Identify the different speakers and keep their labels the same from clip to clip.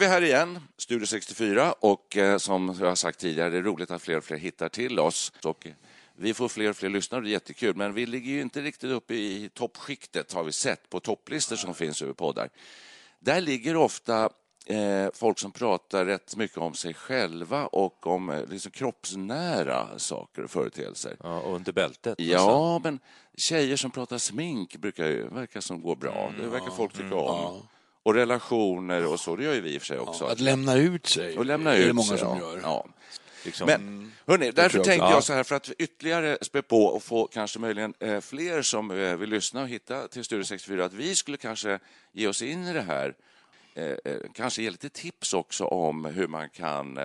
Speaker 1: Vi här igen, Studio 64, och eh, som jag har sagt tidigare, det är roligt att fler och fler hittar till oss. Och eh, vi får fler och fler lyssnare, det är jättekul, men vi ligger ju inte riktigt uppe i toppskiktet, har vi sett, på topplistor som finns över poddar. Där ligger ofta eh, folk som pratar rätt mycket om sig själva och om eh, liksom, kroppsnära saker och företeelser.
Speaker 2: Ja, och under bältet.
Speaker 1: Ja, men tjejer som pratar smink brukar ju verka som går bra. Det verkar folk tycka om. Och relationer och så, det gör ju vi i och för sig också.
Speaker 3: Att lämna ut sig
Speaker 1: Och lämna
Speaker 3: är
Speaker 1: ut
Speaker 3: det många
Speaker 1: sig,
Speaker 3: som
Speaker 1: ja.
Speaker 3: gör.
Speaker 1: Ja.
Speaker 2: Liksom,
Speaker 1: Men hörni, därför
Speaker 3: jag
Speaker 1: tänkte jag så här, för att ytterligare spä på och få kanske möjligen eh, fler som eh, vill lyssna och hitta till Studio 64, att vi skulle kanske ge oss in i det här. Eh, eh, kanske ge lite tips också om hur man kan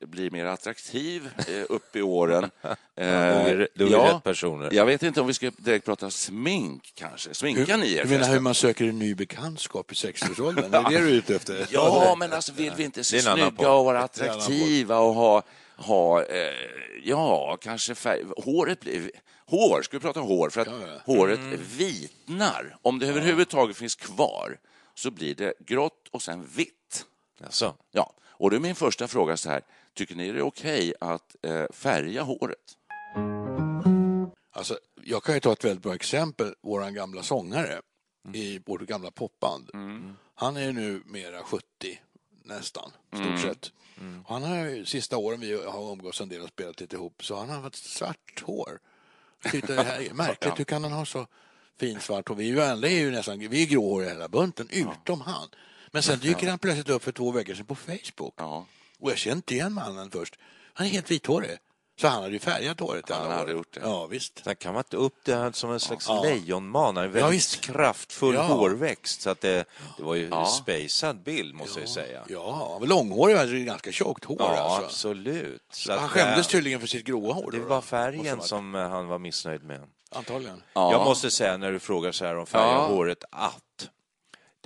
Speaker 1: eh, bli mer attraktiv eh, upp i åren.
Speaker 2: är då är det rätt personer.
Speaker 1: Jag vet inte om vi ska direkt prata smink kanske. Sminkar ni er
Speaker 3: Du menar hur man söker en ny bekantskap i 60-årsåldern? Är det det du är ute efter?
Speaker 1: Ja, men alltså vill vi inte se snygga och vara attraktiva och ha, ha eh, ja, kanske färg... Håret blir... Hår, ska vi prata hår? För att håret vitnar. Om det överhuvudtaget finns kvar så blir det grått och sen vitt.
Speaker 2: Alltså,
Speaker 1: Ja, och då är min första fråga så här. Tycker ni det är okej att eh, färga håret?
Speaker 3: Alltså, jag kan ju ta ett väldigt bra exempel. Vår gamla sångare i vårt gamla popband. Han är nu mera 70 nästan, stort sett. Och han har ju, sista åren vi har umgåtts en del och spelat lite ihop, så han har haft svart hår. Det här är märkligt. Hur kan han ha så fint svart hår? Vi är ju, alla är ju nästan, vi är gråhåriga hela bunten, utom han. Men sen dyker han plötsligt upp för två veckor sedan på Facebook.
Speaker 1: Ja,
Speaker 3: Och jag kände inte igen mannen först. Han är helt vithårig. Så han hade ju färgat håret
Speaker 1: Han hade
Speaker 3: år.
Speaker 1: gjort det.
Speaker 3: Ja, visst.
Speaker 2: sen kan man ta upp det här som en slags
Speaker 3: Ja.
Speaker 2: lejonman. Han
Speaker 3: Ja,
Speaker 2: väldigt
Speaker 3: visst.
Speaker 2: kraftfull
Speaker 3: Ja.
Speaker 2: hårväxt. Så att det, det var ju
Speaker 1: Ja.
Speaker 2: en spejsad bild, måste jag säga.
Speaker 3: Ja, men långhårig var ganska tjockt hår
Speaker 2: Ja,
Speaker 3: alltså.
Speaker 2: absolut. Så
Speaker 3: Han skämdes
Speaker 2: eh,
Speaker 3: tydligen för sitt gråa hår.
Speaker 2: Det var färgen som eh, han var missnöjd med.
Speaker 3: Antagligen.
Speaker 1: Ja.
Speaker 2: Jag måste säga när du frågar så här om färga
Speaker 1: Ja.
Speaker 2: håret att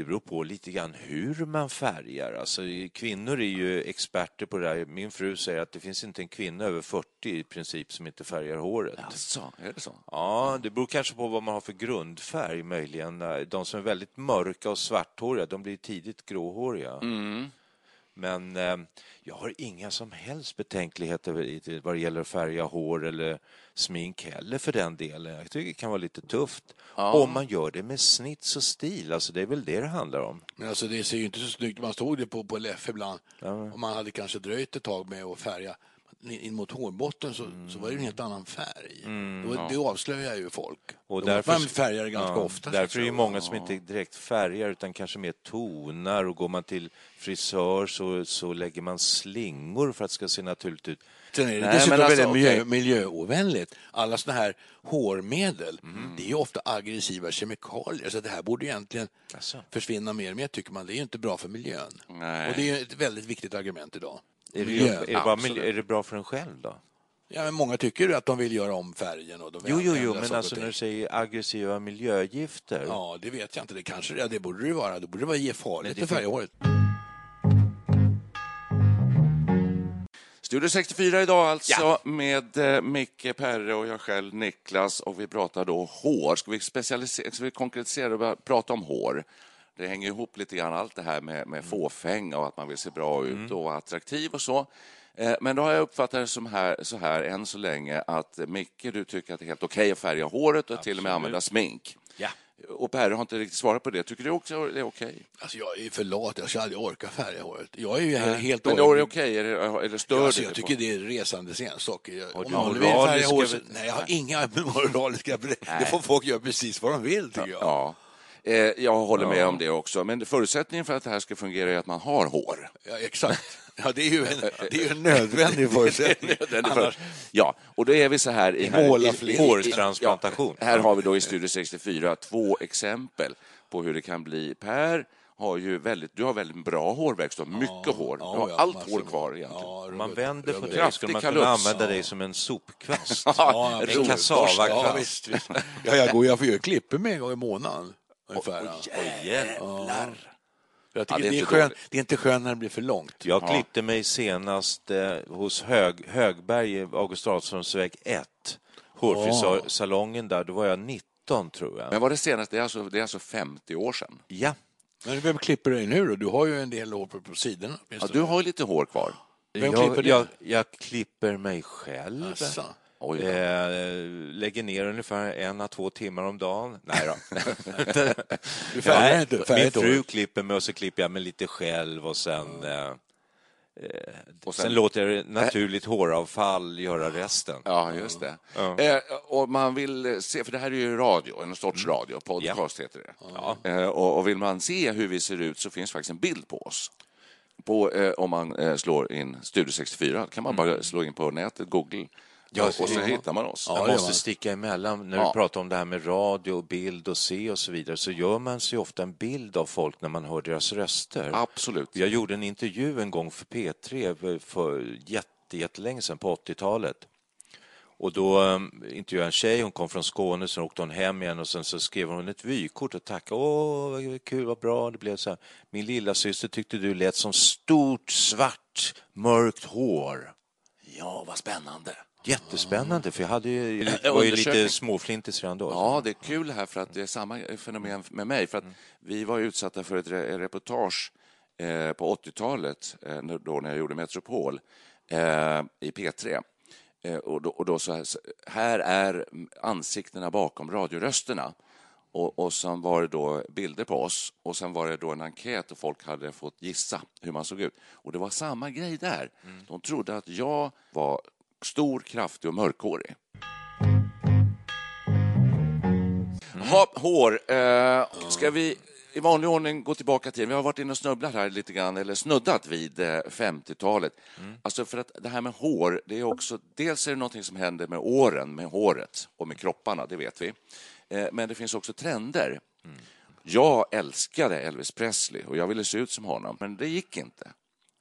Speaker 2: det beror på lite grann hur man färgar. Alltså, kvinnor är ju experter på det här. Min fru säger att det finns inte en kvinna över 40 i princip som inte färgar håret.
Speaker 1: Alltså, är det så?
Speaker 2: Ja, det beror kanske på vad man har för grundfärg möjligen. De som är väldigt mörka och svarthåriga, de blir tidigt gråhåriga.
Speaker 1: Mm.
Speaker 2: Men eh, jag har inga som helst betänkligheter vad det gäller att färga hår eller smink heller för den delen. Jag tycker det kan vara lite tufft. Om man gör det med snits och stil, alltså det är väl det det handlar om.
Speaker 3: Men alltså det ser ju inte så snyggt Man såg det på, på LF ibland. Och man hade kanske dröjt ett tag med att färga. In mot hårbotten så, så var det en helt annan färg. Då, Det avslöjar ju folk.
Speaker 2: Och
Speaker 3: Då
Speaker 2: därför-
Speaker 3: man färgar ganska
Speaker 2: Ja,
Speaker 3: ofta.
Speaker 2: Därför är det många som inte direkt färgar utan kanske mer tonar och går man till frisör så, så lägger man slingor för att det ska se naturligt ut.
Speaker 3: Sen är det
Speaker 1: Nej,
Speaker 3: dessutom
Speaker 1: alltså,
Speaker 3: väldigt miljö, miljöovänligt. Alla sådana här hårmedel,
Speaker 2: Mm.
Speaker 3: det är ju ofta aggressiva kemikalier. Så det här borde egentligen
Speaker 2: Alltså.
Speaker 3: försvinna mer och mer, tycker man. Det är ju inte bra för miljön.
Speaker 1: Nej.
Speaker 3: Och det är ett väldigt viktigt argument idag.
Speaker 2: Är det,
Speaker 3: Miljö,
Speaker 2: är, det bara, miljö- är det bra för en själv då?
Speaker 3: Ja, men många tycker att de vill göra om färgen. Och de
Speaker 2: Jo, jo, jo, men alltså när du säger aggressiva miljögifter.
Speaker 3: Ja, det vet jag inte. Det kanske ja, det borde det vara. Det borde vara farligt
Speaker 2: det
Speaker 3: att färga håret.
Speaker 1: Studio 64 idag alltså med eh, Micke, Perre och jag själv Niklas och vi pratar då hår. Ska vi, specialisera, ska vi konkretisera och prata om hår? Det hänger ihop lite grann allt det här med, med fåfänga och att man vill se bra ut och vara attraktiv och så. Eh, Men då har jag uppfattat det som här, så här än så länge att eh, Micke, du tycker att det är helt okej att färga håret och till och med använda smink.
Speaker 2: Ja.
Speaker 1: Och Per har inte riktigt svarat på det. Tycker du också det är okej?
Speaker 3: Alltså jag är för lat, jag ska aldrig orka färga håret. Jag är ju helt
Speaker 1: Men då är det okej? Det, är det stör
Speaker 3: Alltså,
Speaker 1: dig
Speaker 3: jag
Speaker 1: på-
Speaker 3: tycker det är resandes ensak. Om
Speaker 2: du
Speaker 3: någon vill färga håret... Nej, jag har inga moraliska... Det får folk göra precis vad de vill, tycker jag.
Speaker 1: Ja. Eh, Jag håller med om det också. Men förutsättningen för att det här ska fungera är att man har hår.
Speaker 3: Ja, exakt. Ja, det är ju en, det är ju en nödvändig förutsättning. Annars,
Speaker 1: Ja, och då är vi så här... I,
Speaker 3: Måla fler.
Speaker 2: Hårtransplantation.
Speaker 1: Ja, här har vi då i Studio 64 två exempel på hur det kan bli. Per har ju väldigt, du har väldigt bra hårväxt, du har mycket hår. Du
Speaker 3: ja,
Speaker 1: har
Speaker 3: ja,
Speaker 1: allt
Speaker 3: massor.
Speaker 1: hår kvar egentligen.
Speaker 3: Ja,
Speaker 2: man vänder på dig skulle man kunna använda dig som en sopkvast.
Speaker 3: Ja,
Speaker 2: en kassavakvast.
Speaker 3: Ja, visst, visst. Ja, jag går jag göra klipper med en gång i månaden. Ungefär.
Speaker 2: Jävlar.
Speaker 3: Jag
Speaker 1: Ja, det är
Speaker 3: det, är
Speaker 1: inte
Speaker 3: skön, det är inte skönt när det blir för långt.
Speaker 2: Jag klippte mig senast eh, hos Hög, Högberg, i August Adolfssonsväg 1. Hårfrisörsalongen där, då var jag 19 tror jag.
Speaker 1: Men var det senast? Det är alltså, det är alltså 50 år sedan.
Speaker 2: Ja,
Speaker 3: Men vem klipper dig nu då? Du har ju en del hår på, på sidorna.
Speaker 1: Ja, du har ju lite hår kvar.
Speaker 3: Vem
Speaker 2: jag,
Speaker 3: klipper dig?
Speaker 2: jag, jag klipper mig själv.
Speaker 3: Asså.
Speaker 1: Oj.
Speaker 2: Eh, lägger ner ungefär en à två timmar om dagen. Nej då.
Speaker 3: Färgar
Speaker 2: min fru klipper mig och så klipper jag mig lite själv och sen, eh,
Speaker 1: Och
Speaker 2: sen,
Speaker 1: sen-
Speaker 2: låter jag naturligt håravfall göra resten.
Speaker 1: Ja, just det. Eh, och man vill se, för det här är ju radio, en sorts radio, podcast heter det.
Speaker 2: Ja.
Speaker 1: Eh, och, och vill man se hur vi ser ut så finns faktiskt en bild på oss. På, eh, om man slår in Studio 64 kan man bara slå in på nätet, Google,
Speaker 2: Ja,
Speaker 1: och, och så hittar man oss.
Speaker 3: Ja,
Speaker 2: Jag måste sticka emellan. När
Speaker 1: Ja.
Speaker 2: du pratar om det här med radio, och bild och se och så vidare så gör man sig ofta en bild av folk när man hör deras röster.
Speaker 1: Absolut.
Speaker 2: Jag gjorde en intervju en gång för P3 för jätte, jättelänge sedan, på 80-talet. Och då um, intervjuade jag en tjej, hon kom från Skåne, sen åkte hon hem igen och sen så skrev hon ett vykort och tackade. Åh, vad kul, vad bra det blev. Så här. Min lilla syster tyckte du lät som stort, svart, mörkt hår.
Speaker 1: Ja, vad spännande.
Speaker 2: Jättespännande, för jag hade ju,
Speaker 1: Jag
Speaker 2: var ju lite småflintis redan då.
Speaker 1: Ja, det är kul här för att det är samma fenomen med mig. För att vi var utsatta för ett re- reportage eh, på 80-talet, eh, när- då när jag gjorde Metropol, eh, i P3. Eh, och då, och då så här, här är ansiktena bakom radiorösterna. Och, och sen var det då bilder på oss och sen var det då en enkät och folk hade fått gissa hur man såg ut. Och det var samma grej där. De trodde att jag var stor, kraftig och mörkhårig. Ha, hår. Eh, ska vi i vanlig ordning gå tillbaka till... Vi har varit inne och snubblat här lite grann, eller snuddat vid eh, 50-talet. Alltså för att det här med hår, det är också... Dels är det någonting som händer med åren, med håret och med kropparna, det vet vi. Eh, men det finns också trender. Jag älskade Elvis Presley och jag ville se ut som honom, men det gick inte.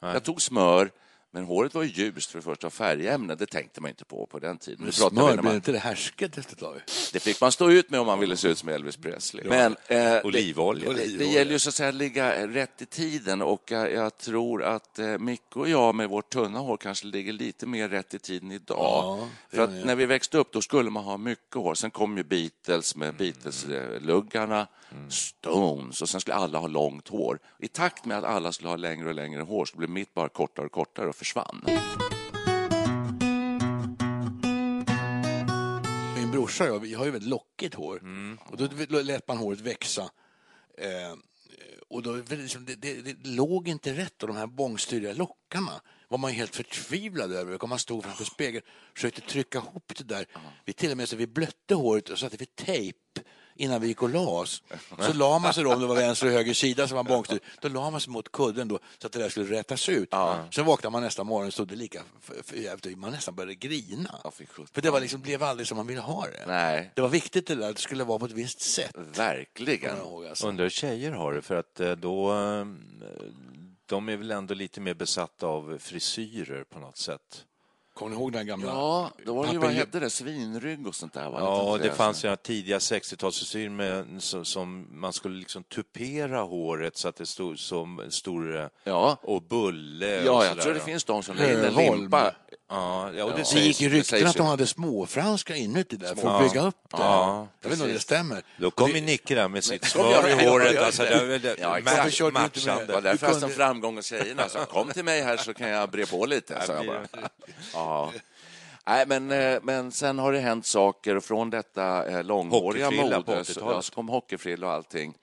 Speaker 1: Jag tog smör, men håret var ju ljust för det första. Färgämne, det tänkte man inte på på den tiden. Vi
Speaker 3: Smör,
Speaker 1: man-
Speaker 3: inte det härsket efter ett tag?
Speaker 1: det fick man stå ut med om man ville se ut som Elvis Presley. Men eh,
Speaker 2: Olivolja.
Speaker 1: Det, det gäller ju så att säga att ligga rätt i tiden och jag, jag tror att eh, Micke och jag med vårt tunna hår kanske ligger lite mer rätt i tiden idag.
Speaker 3: Ja,
Speaker 1: För att när vi växte upp då skulle man ha mycket hår. Sen kom ju Beatles med Beatles-luggarna, Stones och sen skulle alla ha långt hår. I takt med att alla skulle ha längre och längre hår så blev mitt bara kortare och kortare och försvann.
Speaker 3: Min brorsa och jag, vi har ju väldigt lockigt hår.
Speaker 1: Mm.
Speaker 3: Och då lät man håret växa. Eh, och då, liksom, det, det, det låg inte rätt och de här bångstyriga lockarna var man helt förtvivlad över. Man stod framför spegeln och försökte trycka ihop det där. Vi till och med så vi blötte håret och satte vi tejp innan vi gick och la oss. Så la man sig då, om det var vänster och höger sida som var bångstyrig, då la man sig mot kudden då, så att det där skulle rätas ut. Sen vaknade man nästa morgon och stod det lika jävligt. Man nästan började grina.
Speaker 1: Ja.
Speaker 3: För det var liksom, blev aldrig som man ville ha det.
Speaker 1: Nej.
Speaker 3: Det var viktigt det där, att det skulle vara på ett visst sätt.
Speaker 1: Verkligen.
Speaker 3: ihåg, alltså.
Speaker 2: Undrar hur tjejer har det, för att eh, då... eh, De är väl ändå lite mer besatta av frisyrer på något sätt.
Speaker 3: Kommer ni ihåg den gamla?
Speaker 1: Ja, då var det ju, vad hette det, svinrygg och sånt där? Va?
Speaker 2: Ja,
Speaker 1: Lite
Speaker 2: det fanns ju tidiga 60-talsfrisyrer med som, som man skulle liksom tupera håret så att det stod som stor... eh,
Speaker 1: Ja.
Speaker 2: Och bulle och
Speaker 1: Ja, jag tror det finns de som
Speaker 3: Höholm.
Speaker 1: limpa
Speaker 2: Ja, ja, och det
Speaker 3: Det
Speaker 2: sägs,
Speaker 3: gick ju
Speaker 1: det
Speaker 3: rykten att de hade småfranska inuti där för
Speaker 2: Ja.
Speaker 3: att bygga upp det.
Speaker 2: Ja,
Speaker 3: jag vet inte om det stämmer.
Speaker 2: Då kom ju Nicke där med sitt smör i
Speaker 1: ja,
Speaker 2: håret.
Speaker 1: ja,
Speaker 2: Alltså,
Speaker 1: ja.
Speaker 2: det, det,
Speaker 1: Ja,
Speaker 2: ma-
Speaker 1: exakt.
Speaker 3: Varför körde du inte med?
Speaker 1: Det var
Speaker 2: matchande.
Speaker 1: därför
Speaker 3: kunde-
Speaker 1: framgång hos tjejerna. Så kom till mig här så kan jag bre på lite, sa jag bara. Ja. Nej, men, eh, men sen har det hänt saker från detta eh, långhåriga mode. Så,
Speaker 2: 80-talet.
Speaker 1: ja, så kom hockeyfrilla och allting.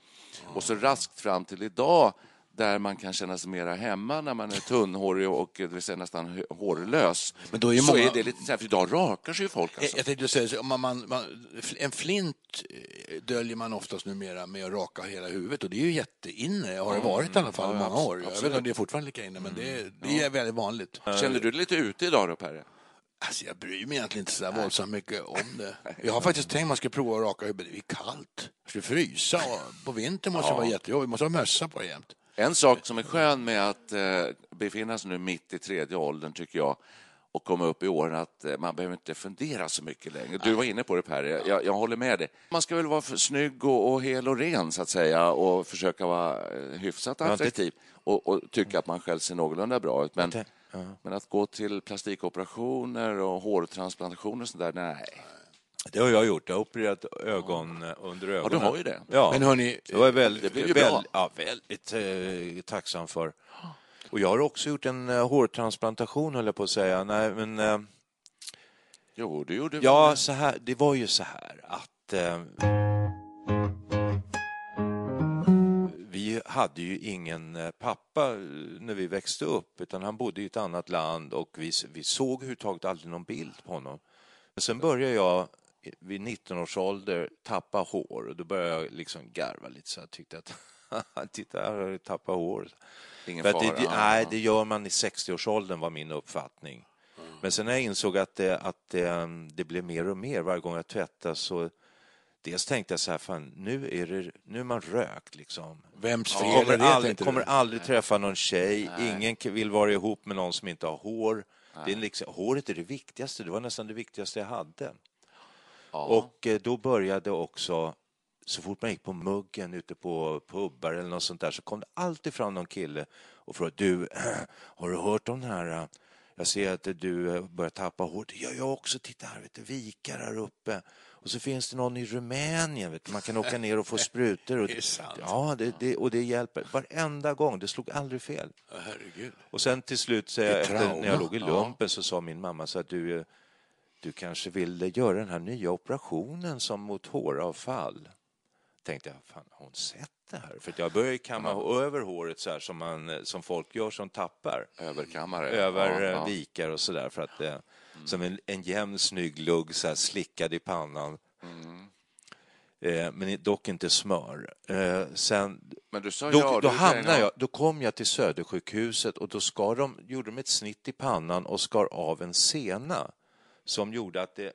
Speaker 1: Och så raskt fram till idag där man kan känna sig mera hemma när man är tunnhårig och eh, det vill säga nästan hårlös.
Speaker 3: Men då är ju
Speaker 1: så
Speaker 3: många-
Speaker 1: är det lite så här, för idag rakar sig ju folk.
Speaker 3: Jag-
Speaker 1: Alltså.
Speaker 3: Jag tänkte säga, man, man, man, en flint eh, döljer man oftast numera med att raka hela huvudet och det är ju jätteinne, har det varit i alla fall i många år. Jag vet inte om det är fortfarande lika inne, men det, det är väldigt vanligt.
Speaker 1: Känner du dig lite ute idag då, Perre?
Speaker 3: Alltså, jag bryr mig egentligen inte så där våldsamt mycket om det. Jag har faktiskt tänkt att man ska prova att raka huvudet. Det är kallt. Det skulle frysa. och På vintern måste det vara jättejobbigt. måste ha mössa på jämt.
Speaker 1: En sak som är skön med att eh, befinna sig nu mitt i tredje åldern, tycker jag, och komma upp i åren, att eh, man behöver inte fundera så mycket längre. Du var inne på det, Per. Jag, jag håller med dig. Man ska väl vara snygg och, och hel och ren, så att säga, och försöka vara eh, hyfsat attraktiv och, och tycka att man själv ser någorlunda bra ut. Men, men att gå till plastikoperationer och hårtransplantationer och sånt där, nej.
Speaker 2: Det har jag gjort. Jag har opererat ögon eh, under ögonen.
Speaker 1: du har ju det.
Speaker 2: Ja.
Speaker 3: Men hörni,
Speaker 2: det var jag väldigt,
Speaker 1: det blev ju bra.
Speaker 2: väldigt, ja, väldigt eh, tacksam för. Och jag har också gjort en eh, hårtransplantation, höll jag på att säga. Nej, men... Eh,
Speaker 1: Jo, du gjorde
Speaker 2: Ja, så här, det var ju så här att eh, vi hade ju ingen eh, pappa eh, när vi växte upp, utan han bodde i ett annat land och vi, vi såg överhuvudtaget aldrig någon bild på honom. Men sen började jag vid 19 års ålder tappa hår och då började jag liksom garva lite så jag tyckte att titta här har jag tappat hår.
Speaker 1: Ingen
Speaker 2: För
Speaker 1: fara.
Speaker 2: det, nej, det gör man i 60-årsåldern var min uppfattning. Men sen när jag insåg att, det, att det, det blev mer och mer varje gång jag tvättade så dels tänkte jag så här, fan, nu är, det, nu är man rökt liksom.
Speaker 3: vems fel
Speaker 2: Kommer,
Speaker 3: är det?
Speaker 2: aldrig,
Speaker 3: du?
Speaker 2: kommer aldrig träffa någon tjej, ingen k- vill vara ihop med någon som inte har hår. Det är liksom, håret är det viktigaste, det var nästan det viktigaste jag hade. Och eh, då började också, så fort man gick på muggen ute på pubbar eller något sånt där så kom det alltid fram någon kille och frågade du, har du hört om den här eh, jag ser att du eh, börjar tappa hår. Det gör jag också. Titta här, vet du, vikar här uppe. Och så finns det någon i Rumänien. Vet du. Man kan åka ner och få sprutor. Och,
Speaker 3: Det är sant.
Speaker 2: Ja, det, det, och det hjälper. Varenda gång. Det slog aldrig fel.
Speaker 3: Ja, Herregud.
Speaker 2: Och sen till slut, så
Speaker 3: är
Speaker 2: efter, när jag låg i
Speaker 3: Ja.
Speaker 2: lumpen, så sa min mamma så att du, du kanske vill göra den här nya operationen som mot håravfall. Tänkte jag, fan har hon sett det här? För jag började kamma över håret så här som, man, som folk gör som tappar.
Speaker 1: Överkammare.
Speaker 2: Över
Speaker 1: Ja,
Speaker 2: eh,
Speaker 1: ja.
Speaker 2: vikar och så där för att eh, som en, en jämn snygg lugg så här slickad i pannan. Eh, men dock inte smör. Eh, sen,
Speaker 1: Men du sa
Speaker 2: då,
Speaker 1: ja.
Speaker 2: då, hamnade
Speaker 1: ja.
Speaker 2: jag, då kom jag till Södersjukhuset och då skar de, gjorde de ett snitt i pannan och skar av en sena som gjorde att det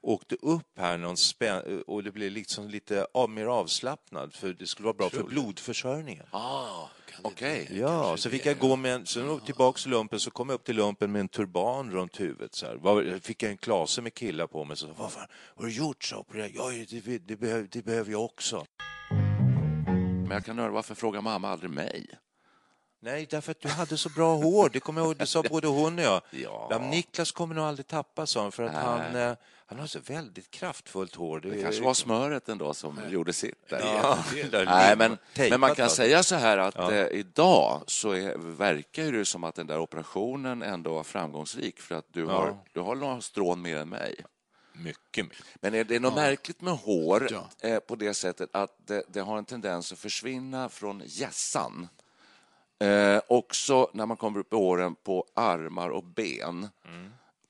Speaker 2: åkte upp här någon spän, och det blev liksom lite av, mer avslappnad för det skulle vara bra för blodförsörjningen.
Speaker 1: Ah, Okej.
Speaker 2: Ja, så fick jag gå med en, sen åkte jag tillbaka till lumpen, så kom jag upp till lumpen med en turban runt huvudet. Så här. Var, fick jag en klase med killar på mig. Så, vad fan, har du gjort så? på det? Ja, det, det, behöver, det behöver jag också.
Speaker 1: Men jag kan undra varför frågar mamma aldrig mig?
Speaker 2: Nej, därför att du hade så bra hår. Det kommer jag ihåg, det sa både hon och jag.
Speaker 1: Ja.
Speaker 2: Niklas kommer nog aldrig tappa, sa han, för att han, eh, han har så väldigt kraftfullt hår.
Speaker 1: Det kanske var smöret ändå som gjorde sitt. Där.
Speaker 2: Ja, där
Speaker 1: Nej, men, men man kan
Speaker 2: va?
Speaker 1: säga så här att eh, idag så är, verkar det som att den där operationen ändå var framgångsrik för att du, har, du har några strån mer än mig.
Speaker 2: Mycket, mycket.
Speaker 1: Men är det något märkligt med hår
Speaker 3: Ja.
Speaker 1: eh, på det sättet att det, det har en tendens att försvinna från hjässan? Eh, också när man kommer upp i åren på armar och ben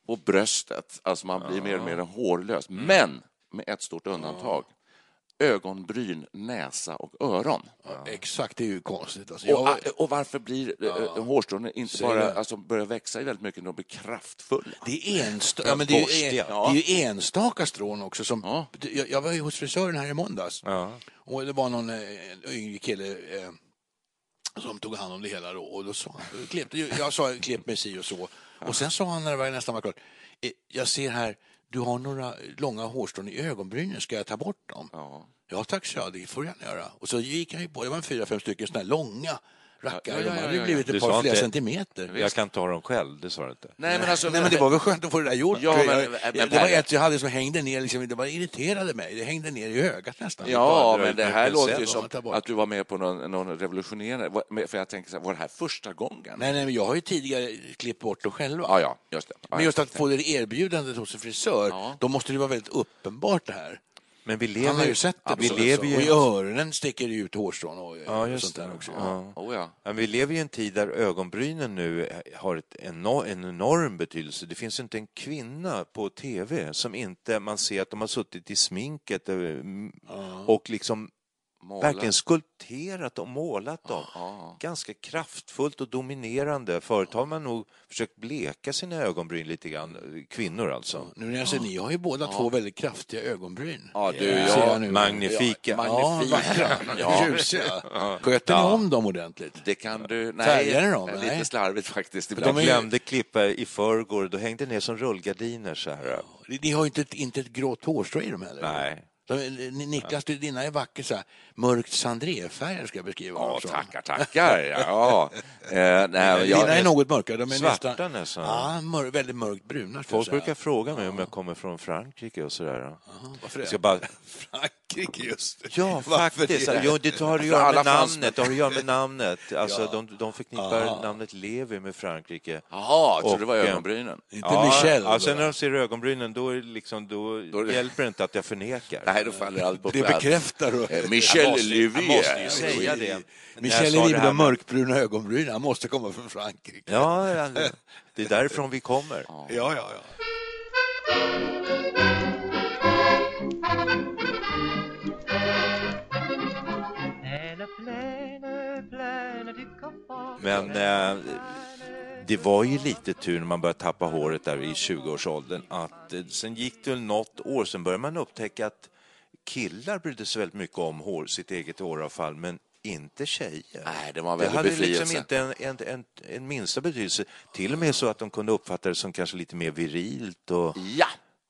Speaker 1: och bröstet. Alltså man blir mer och mer hårlös. Men med ett stort undantag. Ögonbryn, näsa och öron.
Speaker 3: Exakt, det är ju konstigt. Alltså,
Speaker 1: Och, och varför blir ja. hårstrån inte
Speaker 3: Säg
Speaker 1: bara alltså, börjar växa väldigt mycket när de blir kraftfulla?
Speaker 3: det är, ensta, ja, men det, är ju,
Speaker 2: Borstiga.
Speaker 3: det är enstaka strån också. Som,
Speaker 1: Ja.
Speaker 3: jag, jag var ju hos frisören här i måndags.
Speaker 2: Ja.
Speaker 3: Och det var någon eh, en yngre kille eh, som tog hand om det hela då. Och då sa han, klippte, jag sa klipp mig si och så. Och sen sa han när det var nästan var klart, eh, jag ser här, du har några långa hårstrån i ögonbrynen, ska jag ta bort dem?
Speaker 1: Ja.
Speaker 3: Ja tack, så jag, det får jag gärna göra. Och så gick han ju på, det var en fyra, fem stycken sådana här långa rackare.
Speaker 1: Ja, ja,
Speaker 3: De
Speaker 1: ja,
Speaker 3: hade ju
Speaker 1: ja,
Speaker 3: blivit ett par flera
Speaker 2: inte-
Speaker 3: centimeter.
Speaker 2: Jag kan ta dem själv, det sa du inte.
Speaker 1: Nej, men alltså...
Speaker 3: Nej, men det var väl skönt att få det där gjort.
Speaker 1: Ja, men-
Speaker 3: jag,
Speaker 1: men
Speaker 3: det var ett jag hade som hängde ner, liksom, det var irriterade mig. Det hängde ner i ögat nästan.
Speaker 1: Ja,
Speaker 2: bara
Speaker 1: men det här låter ju som att du var med på någon, någon revolutionerande... För jag tänker så här, var det här första gången?
Speaker 3: Nej, nej, men jag har ju tidigare klippt bort dem själva.
Speaker 1: Ja, ja, just det.
Speaker 3: Men just att få det erbjudandet hos en frisör,
Speaker 1: Ja.
Speaker 3: då måste det vara väldigt uppenbart det här.
Speaker 2: Men vi lever,
Speaker 3: Han har ju sett det.
Speaker 2: vi lever ju
Speaker 3: Och i öronen sticker det ut hårstrån och,
Speaker 2: Ja,
Speaker 3: och sånt där också.
Speaker 2: Ja.
Speaker 1: Oh, ja.
Speaker 2: Ja, vi lever i en tid där ögonbrynen nu har ett enor- en enorm betydelse. Det finns inte en kvinna på tv som inte man ser att de har suttit i sminket eh, och liksom
Speaker 1: Måla.
Speaker 2: verkligen skulpterat och målat dem.
Speaker 1: Ja.
Speaker 2: Ganska kraftfullt och dominerande. Förut har man nog försökt bleka sina ögonbryn lite grann, kvinnor alltså.
Speaker 3: Nu när jag ser, ni har ju båda två väldigt kraftiga ögonbryn.
Speaker 1: Ja, du,
Speaker 3: Ser
Speaker 1: ja.
Speaker 3: jag nu.
Speaker 2: Magnifika.
Speaker 3: Ja, vackra.
Speaker 1: Ja.
Speaker 3: Ljusiga. Sköter ni
Speaker 2: Ja.
Speaker 3: om dem ordentligt?
Speaker 1: Det kan du... Nej,
Speaker 3: Färgar ni dem?
Speaker 1: lite
Speaker 3: Nej.
Speaker 1: slarvigt faktiskt.
Speaker 2: Jag
Speaker 1: Ibland.
Speaker 2: glömde klippa i förrgår, då hängde det ner som rullgardiner så här.
Speaker 3: Ni ni har ju inte, ett- inte ett grått hårstrå i dem heller.
Speaker 2: Nej.
Speaker 3: Niklas, du, dina är vackert så här, mörkt sandréfärger ska jag beskriva
Speaker 1: Ja,
Speaker 3: som.
Speaker 1: tackar, tackar. Ja. Eh, nej,
Speaker 3: Dina
Speaker 1: jag,
Speaker 3: är något mörkare. De är
Speaker 2: Svarta
Speaker 3: nästan,
Speaker 2: nästan.
Speaker 3: Ja, mör, väldigt mörkt bruna. jag
Speaker 2: Folk brukar fråga mig om jag kommer från Frankrike och sådär.
Speaker 3: Varför
Speaker 2: Jag
Speaker 3: det?
Speaker 2: ska bara...
Speaker 3: Frankrike just.
Speaker 2: Ja,
Speaker 3: Varför
Speaker 2: faktiskt.
Speaker 3: det?
Speaker 2: Jo, det har att
Speaker 1: För
Speaker 2: göra med namnet. Det har att göra med namnet. Alltså,
Speaker 3: Ja.
Speaker 2: de, de förknippar namnet Levi med Frankrike.
Speaker 1: Jaha, jag trodde det var
Speaker 2: eh,
Speaker 1: ögonbrynen.
Speaker 3: Inte Michel.
Speaker 2: Ja, sen när de ser ögonbrynen, då, är det liksom, då,
Speaker 1: Då det-
Speaker 2: hjälper det inte att jag förnekar.
Speaker 1: Nej, då faller allt på
Speaker 3: det
Speaker 1: plats.
Speaker 3: bekräftar.
Speaker 1: Eh, Michel
Speaker 2: måste ju säga det. Jag
Speaker 3: Michel
Speaker 2: sa
Speaker 3: är
Speaker 2: det
Speaker 3: med de mörkbruna ögonbrynen. Han måste komma från Frankrike.
Speaker 2: Ja, det är därifrån vi kommer.
Speaker 3: ja, ja. ja.
Speaker 2: Men eh, det var ju lite tur när man började tappa håret där i 20-årsåldern att eh, sen gick det något år, sen började man upptäcka att killar brydde sig väldigt mycket om hår, sitt eget håravfall, men inte tjejer.
Speaker 1: Nej, det var en
Speaker 2: Det hade
Speaker 1: befrielse.
Speaker 2: liksom inte en, en, en, en minsta betydelse. Till och med så att de kunde uppfatta det som kanske lite mer virilt och,
Speaker 1: Ja!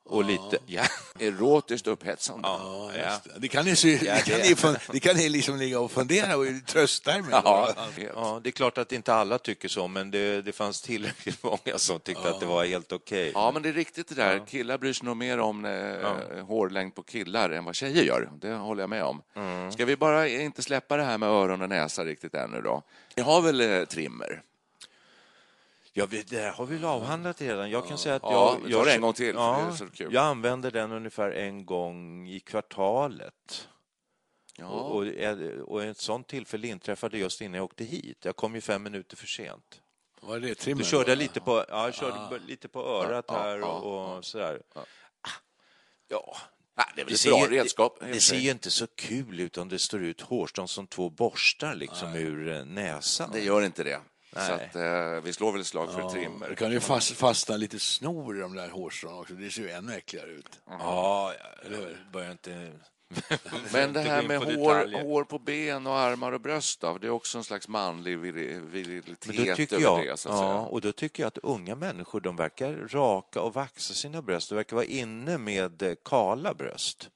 Speaker 2: Och lite... Ja.
Speaker 1: Erotiskt upphetsande.
Speaker 3: Ja, just det. Kan ni, se,
Speaker 2: Ja,
Speaker 3: det kan ni, fun- det kan ni liksom ligga och fundera och trösta er med.
Speaker 1: Ja,
Speaker 2: ja, det är klart att inte alla tycker så, men det, det fanns tillräckligt många som tyckte att det var helt okej.
Speaker 1: Ja, men det är riktigt det där. Killar bryr sig nog mer om eh, hårlängd på killar än vad tjejer gör. Det håller jag med om.
Speaker 2: Mm.
Speaker 1: Ska vi bara inte släppa det här med öron och näsa riktigt ännu då? Ni har väl eh, trimmer?
Speaker 2: Ja, vi, det här har vi väl avhandlat redan. Jag kan säga att
Speaker 1: Ja,
Speaker 2: jag...
Speaker 1: tar
Speaker 2: jag,
Speaker 1: en gång till,
Speaker 2: Ja,
Speaker 1: det är så kul.
Speaker 2: jag använder den ungefär en gång i kvartalet.
Speaker 1: Ja.
Speaker 2: Och, och, och ett sånt tillfälle inträffade just innan jag åkte hit. Jag kom ju fem minuter för sent.
Speaker 3: Vad är det? Trimmer?
Speaker 2: Då körde jag lite på, ja, jag körde b- lite på örat
Speaker 1: Ja,
Speaker 2: här
Speaker 1: ja,
Speaker 2: och, och sådär.
Speaker 1: ja. Nej, det är väl
Speaker 2: Det
Speaker 1: ett
Speaker 2: ser,
Speaker 1: bra
Speaker 2: ju-
Speaker 1: redskap.
Speaker 2: det, det ser ju inte så kul ut om det står ut hårstrån som två borstar liksom ur eh, näsan.
Speaker 1: Det gör inte det. Så
Speaker 2: Nej.
Speaker 1: att, eh, vi slår väl ett slag för
Speaker 3: Det
Speaker 1: trimmer.
Speaker 3: kan ju fast, fastna lite snor i de där hårstrån också. Det ser ju ännu äckligare ut.
Speaker 2: Ja, jag börjar inte...
Speaker 1: Men det här med hår,
Speaker 2: detaljer.
Speaker 1: hår på ben och armar och bröst, då, det är också en slags manlig vir- virilitet
Speaker 2: Men då tycker
Speaker 1: över
Speaker 2: jag,
Speaker 1: det. Så att
Speaker 2: ja,
Speaker 1: säga.
Speaker 2: och då tycker jag att unga människor de verkar raka och vaxa sina bröst. De verkar vara inne med eh, kala bröst.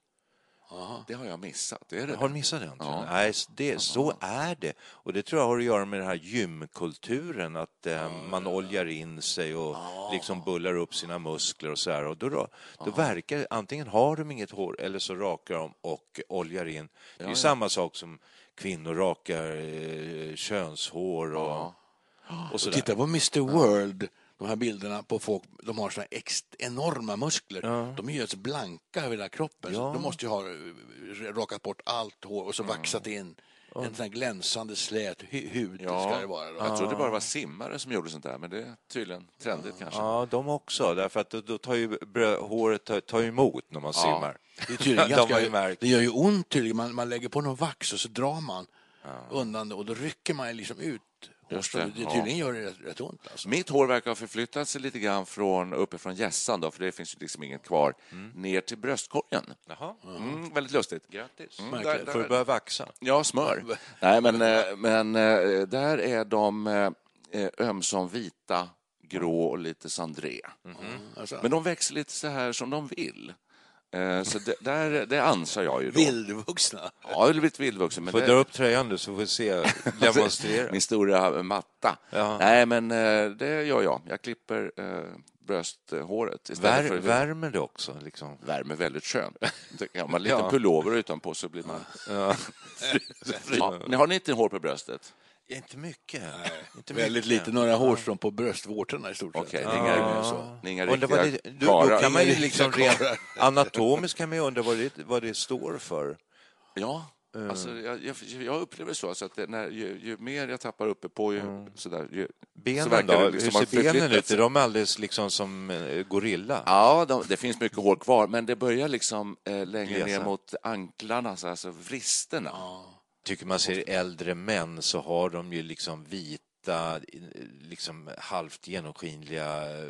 Speaker 1: Det har jag missat. Det det.
Speaker 2: Har du missat den?
Speaker 1: Ja.
Speaker 2: Nej, det, så är det. Och det tror jag har att göra med den här gymkulturen, att eh, man oljar in sig och liksom bullar upp sina muskler och så här. Och då, då, då verkar det, antingen har de inget hår eller så rakar de och oljar in. Det är ju samma sak som kvinnor rakar eh, könshår och, och så där.
Speaker 3: Titta på Mr World, de här bilderna på folk, de har såna enorma muskler. De är ju alltså blanka över hela kroppen. Så
Speaker 2: Ja.
Speaker 3: de måste ju ha eh, rakat bort allt hår och så vaxat in en sån här glänsande slät hu- hud. Ska det vara då.
Speaker 1: Jag trodde bara det var simmare som gjorde sånt där, men det är tydligen trendigt kanske.
Speaker 2: Ja, de också, därför att då, tar ju håret tar, emot när man simmar.
Speaker 3: Det, är tydligen
Speaker 2: De har ju
Speaker 3: ganska,
Speaker 2: märkt.
Speaker 3: det gör ju ont tydligen. Man, man lägger på någon vax och så drar man undan det och då rycker man liksom ut.
Speaker 1: Just
Speaker 3: det,
Speaker 1: det, ja.
Speaker 3: tydligen gör det rätt, rätt ont. Alltså.
Speaker 1: Mitt hår verkar ha förflyttat sig lite grann från uppifrån hjässan, då, för det finns ju liksom inget kvar, ner till bröstkorgen.
Speaker 2: Jaha,
Speaker 1: Mm, väldigt lustigt.
Speaker 2: grattis.
Speaker 1: Mm,
Speaker 3: Märkligt.
Speaker 1: där-
Speaker 2: Får du
Speaker 1: där-
Speaker 2: börja vaxa?
Speaker 1: Ja, smör. Nej, men, eh, men eh, där är de eh, ömsom vita, grå och lite sandré.
Speaker 3: Alltså.
Speaker 1: Men de växer lite så här som de vill. Eh, Så det, där, det ansar jag ju då.
Speaker 3: Vildvuxna.
Speaker 1: Ja, jag har blivit vildvuxen. Men
Speaker 2: Får
Speaker 1: det-
Speaker 2: dra upp tröjan nu så får vi se, demonstrera.
Speaker 1: Min stora matta.
Speaker 2: Ja.
Speaker 1: Nej, men eh, det gör jag. Jag klipper eh, brösthåret
Speaker 2: Vär,
Speaker 1: för...
Speaker 2: värmer det också? Liksom.
Speaker 1: Värme väldigt skönt. Har man lite
Speaker 2: Ja.
Speaker 1: pullover utanpå så blir man...
Speaker 2: Ja.
Speaker 1: Ja. Ni Har ni inte hår på bröstet?
Speaker 2: Inte mycket. Inte
Speaker 3: Väldigt
Speaker 2: mycket.
Speaker 3: lite, några hårstrån på bröstvårtorna i stort sett.
Speaker 1: Okej,
Speaker 3: Ja.
Speaker 1: det är inga,
Speaker 3: Ja.
Speaker 1: så. Det är inga
Speaker 2: Undrar vad
Speaker 1: riktiga
Speaker 2: det, då, då
Speaker 1: karlar.
Speaker 2: kan man ju liksom rent
Speaker 3: karlar.
Speaker 2: anatomiskt kan man ju undra vad det, vad det står för.
Speaker 1: Ja, alltså, jag, jag, jag upplever så alltså att det, när, ju, ju mer jag tappar uppe på, ju, sådär, ju, så
Speaker 2: Benen
Speaker 1: verkar
Speaker 2: då?
Speaker 1: det liksom
Speaker 2: Hur ser benen ut? Är de alldeles liksom som eh, gorilla?
Speaker 1: Ja, de, det finns mycket hår kvar, men det börjar liksom eh, längre
Speaker 2: Glesa.
Speaker 1: ner mot anklarna, så alltså vristerna.
Speaker 2: Tycker man ser äldre män så har de ju liksom vita, liksom halvt genomskinliga eh,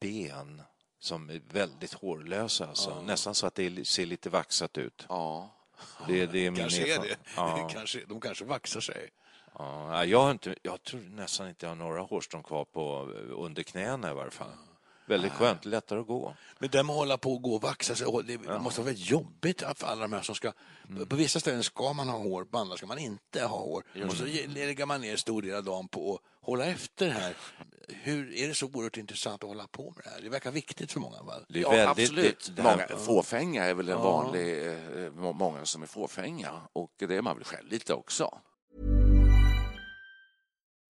Speaker 2: ben som är väldigt hårlösa. Alltså. Nästan så att det ser lite vaxat ut.
Speaker 1: Ja.
Speaker 2: Det, det är min
Speaker 3: Kanske är det.
Speaker 2: Ja.
Speaker 3: kanske, de kanske vaxar sig.
Speaker 2: Ja, jag, har inte, jag tror nästan inte jag har några hårstrån kvar på under knäna i varje fall. Väldigt skönt, lättare att gå.
Speaker 3: Men det med att hålla på och gå och vaxa sig, det måste vara väldigt jobbigt för alla de här som ska... På vissa ställen ska man ha hår, på andra ska man inte ha hår. Och så lägger man ner stor del av dagen på att hålla efter det här. Hur är det så oerhört intressant att hålla på med det här? Det verkar viktigt för många. Va?
Speaker 2: Det är
Speaker 1: Ja,
Speaker 2: väldigt,
Speaker 1: absolut.
Speaker 2: Det, det här,
Speaker 1: många, fåfänga är väl en vanlig... Eh, må- många som är fåfänga. Och det är man väl själv lite också.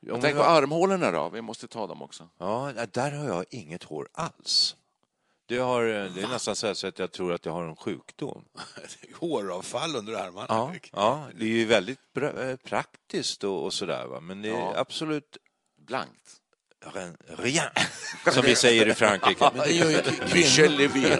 Speaker 1: Jag tänker på armhålorna då, vi måste ta dem också.
Speaker 2: Ja, där har jag inget hår alls. Det, har, det är nästan så att jag tror att jag har en sjukdom.
Speaker 3: Håravfall under armarna.
Speaker 2: Ja, ja det är ju väldigt eh, praktiskt och, och sådär, va? men det är
Speaker 1: Ja.
Speaker 2: absolut
Speaker 1: Blankt.
Speaker 2: rien, rien, som vi säger i Frankrike.
Speaker 1: Michel Levin.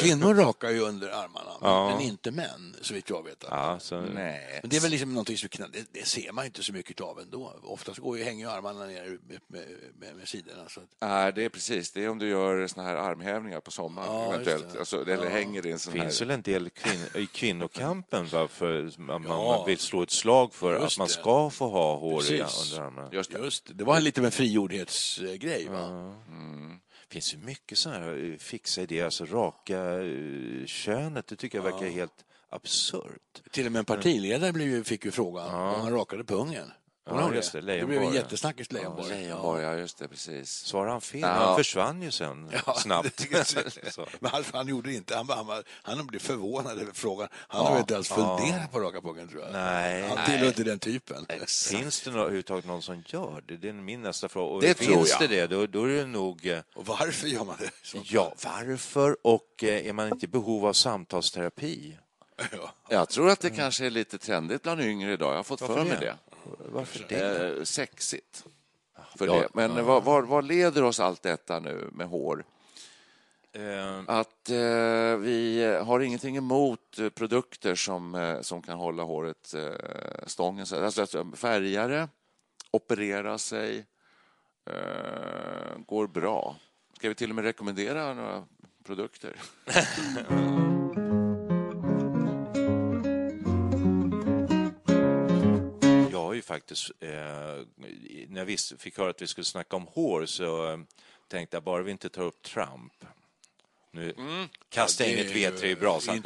Speaker 3: Kvinnor rakar ju under armarna,
Speaker 2: Ja.
Speaker 3: men inte män, så vitt jag vet.
Speaker 2: Ja, så,
Speaker 1: Nej.
Speaker 3: Men det är väl liksom någonting som det, det ser man inte så mycket av ändå. Oftast går ju, hänger ju armarna ner med, med, med, med sidorna. Så att,
Speaker 1: Nej, det är precis. Det är om du gör såna här armhävningar på sommaren
Speaker 3: Ja,
Speaker 1: eventuellt.
Speaker 3: det.
Speaker 1: Alltså, eller hänger i en sån
Speaker 2: finns
Speaker 1: här...
Speaker 2: väl en del kvin i kvinnokampen varför man,
Speaker 3: Ja.
Speaker 2: man vill slå ett slag för
Speaker 3: Just
Speaker 2: att man
Speaker 3: det.
Speaker 2: ska få ha hår i
Speaker 3: Precis.
Speaker 2: underarmarna.
Speaker 1: Just det.
Speaker 3: just det, det var lite av en frigjordhetsgrej. Va?
Speaker 2: Det finns ju mycket sådana här eh, fixa idéer, alltså raka eh, könet, det tycker jag verkar helt absurt.
Speaker 3: Till och med en partiledare blev ju, fick ju frågan om han rakade pungen. Kommer
Speaker 2: Ja, just det,
Speaker 3: det blev en
Speaker 2: ja.
Speaker 3: jättesnackis, Leijonborg.
Speaker 1: Leijonborg, ja just det, precis.
Speaker 2: Svarade han fel?
Speaker 1: Ja.
Speaker 2: Han försvann ju sen
Speaker 3: Ja,
Speaker 2: snabbt.
Speaker 3: Men han, han gjorde det inte. Han, han, han blev förvånad över frågan. Han har inte ens funderat på raka pungen, tror jag.
Speaker 2: Nej.
Speaker 3: Han tillhör inte den typen.
Speaker 2: Finns det överhuvudtaget någon som gör det? Det är min nästa fråga. Och
Speaker 1: Det
Speaker 2: finns det det, då, då är det nog... eh,
Speaker 3: Och varför gör man det?
Speaker 2: Ja, varför? Och eh, är man inte i behov av samtalsterapi?
Speaker 3: Ja.
Speaker 1: Jag tror att det kanske är lite trendigt bland yngre idag. Jag har fått
Speaker 2: Varför
Speaker 1: för mig
Speaker 2: det?
Speaker 1: det.
Speaker 2: Varför det?
Speaker 1: Eh, sexigt. För
Speaker 2: Ja.
Speaker 1: det. Men vad, vad, vad leder oss allt detta nu med hår?
Speaker 2: Eh,
Speaker 1: Att eh, vi har ingenting emot produkter som, eh, som kan hålla håret eh, stången. Så- Alltså, alltså färgare, operera sig, Eh, går bra. Ska vi till och med rekommendera några produkter?
Speaker 2: ju faktiskt, eh, när vi fick höra att vi skulle snacka om hår så eh, tänkte jag bara vi inte tar upp Trump. Nu kastar jag inget
Speaker 3: är
Speaker 2: V3 i brasan.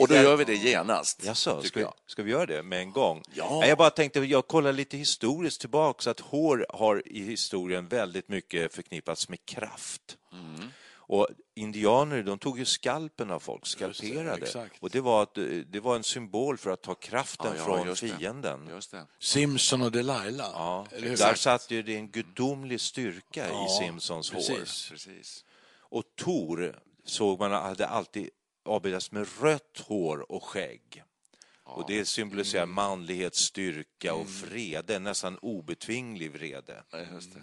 Speaker 1: Och då gör vi det genast.
Speaker 2: Jaså, ska,
Speaker 1: jag.
Speaker 2: ska vi göra det med en gång?
Speaker 1: Ja.
Speaker 2: Nej, Jag bara tänkte, jag kollar lite historiskt tillbaka, så att hår har i historien väldigt mycket förknippats med kraft.
Speaker 1: Mm.
Speaker 2: Och indianer, de tog ju skalpen av folk, skalperade.
Speaker 3: exakt.
Speaker 2: och det var, att, det var en symbol för att ta kraften
Speaker 1: Ja, ja,
Speaker 2: från
Speaker 1: just det.
Speaker 2: fienden.
Speaker 1: Just det.
Speaker 3: Simpson och Delilah.
Speaker 2: Ja, där satt ju det en gudomlig styrka
Speaker 3: Ja,
Speaker 2: i Simpsons hår.
Speaker 3: precis.
Speaker 1: Precis.
Speaker 2: Och Tor såg man hade alltid avbildats med rött hår och skägg. Och det symboliserar
Speaker 1: Mm.
Speaker 2: manlighet, styrka och vrede, nästan obetvinglig vrede.
Speaker 1: Ja, just det.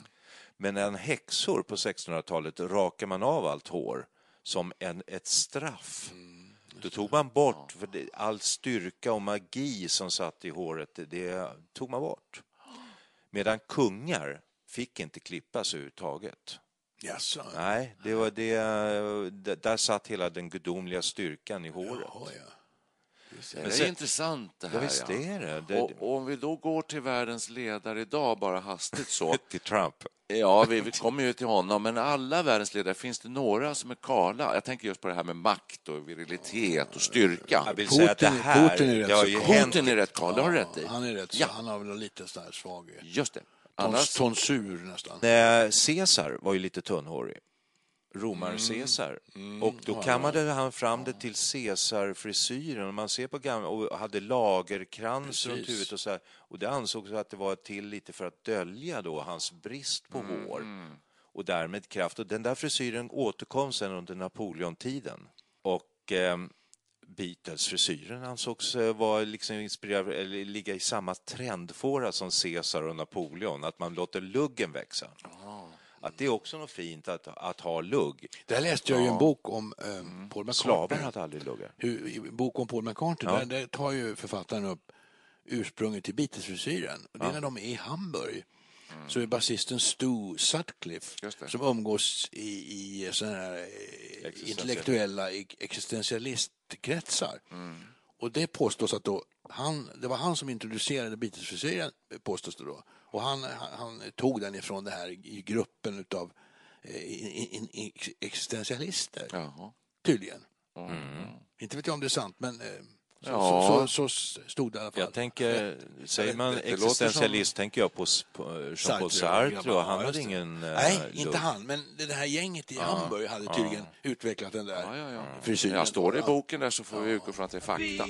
Speaker 2: Men en häxor på 1600-talet rakar man av allt hår som en, ett straff.
Speaker 1: Mm,
Speaker 2: Då tog man bort för det, all styrka och magi som satt i håret, det, det tog man bort. Medan kungar fick inte klippas överhuvudtaget.
Speaker 3: Jaså?
Speaker 2: Nej, det var det, där satt hela den gudomliga styrkan i håret.
Speaker 3: Jaha, ja.
Speaker 1: Det är
Speaker 2: sen-
Speaker 1: intressant det här.
Speaker 2: Ja, visst är det. det
Speaker 1: Och, och om vi då går till världens ledare idag, bara hastigt så.
Speaker 2: till Trump.
Speaker 1: Ja, vi, vi kommer ju till honom, men alla världens ledare, finns det några som är kala? Jag tänker just på det här med makt och virilitet och styrka.
Speaker 3: Putin-
Speaker 2: här,
Speaker 3: Putin är rätt så
Speaker 2: hänt
Speaker 1: Putin är rätt kal, det har du rätt i.
Speaker 3: Han är rätt så,
Speaker 1: Ja.
Speaker 3: han har väl lite sån här svag
Speaker 1: Just det. Annars,
Speaker 3: tonsur nästan.
Speaker 2: Eh, Caesar var ju lite tunnhårig.
Speaker 3: Mm.
Speaker 2: Romar-Caesar. Och då kammade han fram det till Caesar-frisyren. Man ser på gamla, och hade lagerkrans runt huvudet och så här. Och det ansågs att det var till lite för att dölja då hans brist på
Speaker 3: Mm.
Speaker 2: hår. Och därmed kraft. Och den där frisyren återkom sen under Napoleontiden. Och eh, Beatles-frisyren ansågs eh, vara liksom inspirerad, eller ligga i samma trendfåra som Caesar och Napoleon, att man låter luggen växa. Att det är också något fint att, att ha lugg.
Speaker 3: Där läste jag ju en bok om eh,
Speaker 1: Mm.
Speaker 3: Paul McCartney.
Speaker 2: Slavar hade aldrig luggar.
Speaker 3: Hur, i bok om Paul McCartney,
Speaker 2: Ja.
Speaker 3: där, där tar ju författaren upp ursprunget till Beatles-frisyren. Det är när de är i Hamburg. Så är basisten Stu Sutcliffe som umgås i, i såna här eh, intellektuella existentialistkretsar. Och det påstås att då han, det var han som introducerade Beatles-frisyren, påstås det då. Och han, han, han tog den ifrån det här gruppen utav eh, in, in, existentialister,
Speaker 1: Jaha.
Speaker 3: tydligen. Inte vet jag om det är sant, men eh, så,
Speaker 1: Ja.
Speaker 3: så, så, så stod det i alla fall.
Speaker 2: Jag tänker, säger man
Speaker 1: det låter
Speaker 2: existentialist tänker jag på, på Jean-Paul Sartre och han
Speaker 3: Ja,
Speaker 2: hade
Speaker 3: det.
Speaker 2: ingen eh,
Speaker 3: Nej,
Speaker 2: lugg.
Speaker 3: inte han, men det här gänget i Hamburg hade tydligen utvecklat den där
Speaker 1: Ja, ja, ja.
Speaker 3: frisyren.
Speaker 1: Jag står det i boken där så får vi utgå från att det är fakta.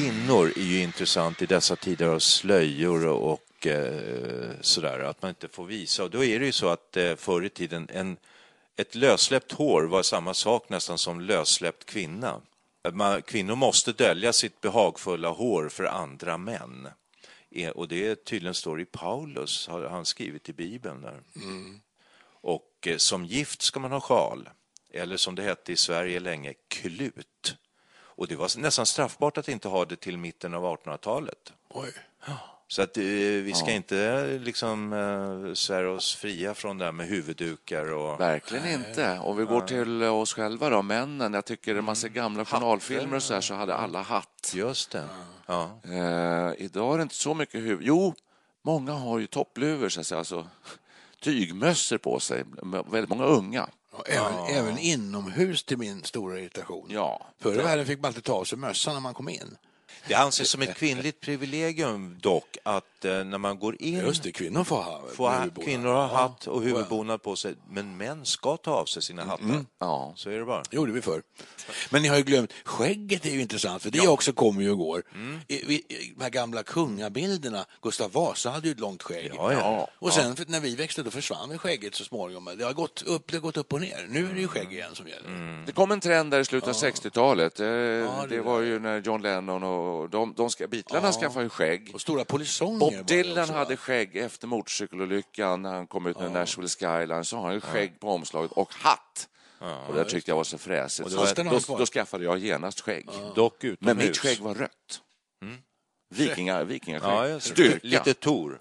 Speaker 2: Kvinnor är ju intressant i dessa tider av slöjor och, eh, sådär, att man inte får visa. Och då är det ju så att eh, förr i tiden, en, ett lössläppt hår var samma sak nästan som lössläppt kvinna. Man, kvinnor måste dölja sitt behagfulla hår för andra män. Eh, Och det tydligen står i Paulus, har han skrivit i Bibeln. Där. Och eh, som gift ska man ha sjal, eller som det hette i Sverige länge, klut. Och det var nästan straffbart att inte ha det till mitten av 1800-talet.
Speaker 3: Oj.
Speaker 2: Så att eh, vi ska inte eh, liksom eh, svära oss fria från det här med huvuddukar och...
Speaker 1: Verkligen inte. Om vi går till oss själva då, männen. Jag tycker när man ser gamla journalfilmer och så här så hade alla hatt.
Speaker 2: Just det. Ja.
Speaker 1: Eh, idag är det inte så mycket huvud. Jo, många har ju toppluvor, så att säga, alltså tygmössor på sig. Väldigt många unga.
Speaker 3: Även, även inomhus till min stora irritation.
Speaker 1: Ja.
Speaker 3: Förr i världen fick man alltid ta av sig mössan när man kom in.
Speaker 2: Det anses som ett kvinnligt privilegium dock att eh, när man går in
Speaker 3: Just det, kvinnor får ha
Speaker 2: får ha, kvinnor ha
Speaker 3: Ja.
Speaker 2: hatt och huvudbonad på sig, men män ska ta av sig sina hattar.
Speaker 1: Ja.
Speaker 2: Så är det bara.
Speaker 3: Det gjorde vi förr. Men ni har ju glömt, skägget är ju intressant för det också kommer ju och går. I, vi, i de här gamla kungabilderna, Gustav Vasa hade ju ett långt skägg.
Speaker 2: Ja, ja.
Speaker 3: Och sen för, när vi växte då försvann skägget så småningom. Det har gått upp, det har gått upp och ner. Nu är det ju
Speaker 2: Mm.
Speaker 3: skägg igen som gäller.
Speaker 1: Det kom en trend där i slutet av 60-talet. Eh,
Speaker 3: det
Speaker 1: det var ju när John Lennon och de, de ska, Beatlarna skaffade ju skägg.
Speaker 3: Och stora polisonger
Speaker 1: Bob Dylan
Speaker 3: också,
Speaker 1: hade skägg efter motorcykelolyckan när han kom ut med Nashville Skyline. Så har han ju skägg på omslaget och hatt. och det tyckte jag var så fräsigt. Så då, då skaffade jag genast skägg.
Speaker 2: Dock utomhus.
Speaker 1: Men mitt skägg var rött. Vikinga, vikingaskägg.
Speaker 2: Ja.
Speaker 1: Styrka.
Speaker 2: Lite Tor.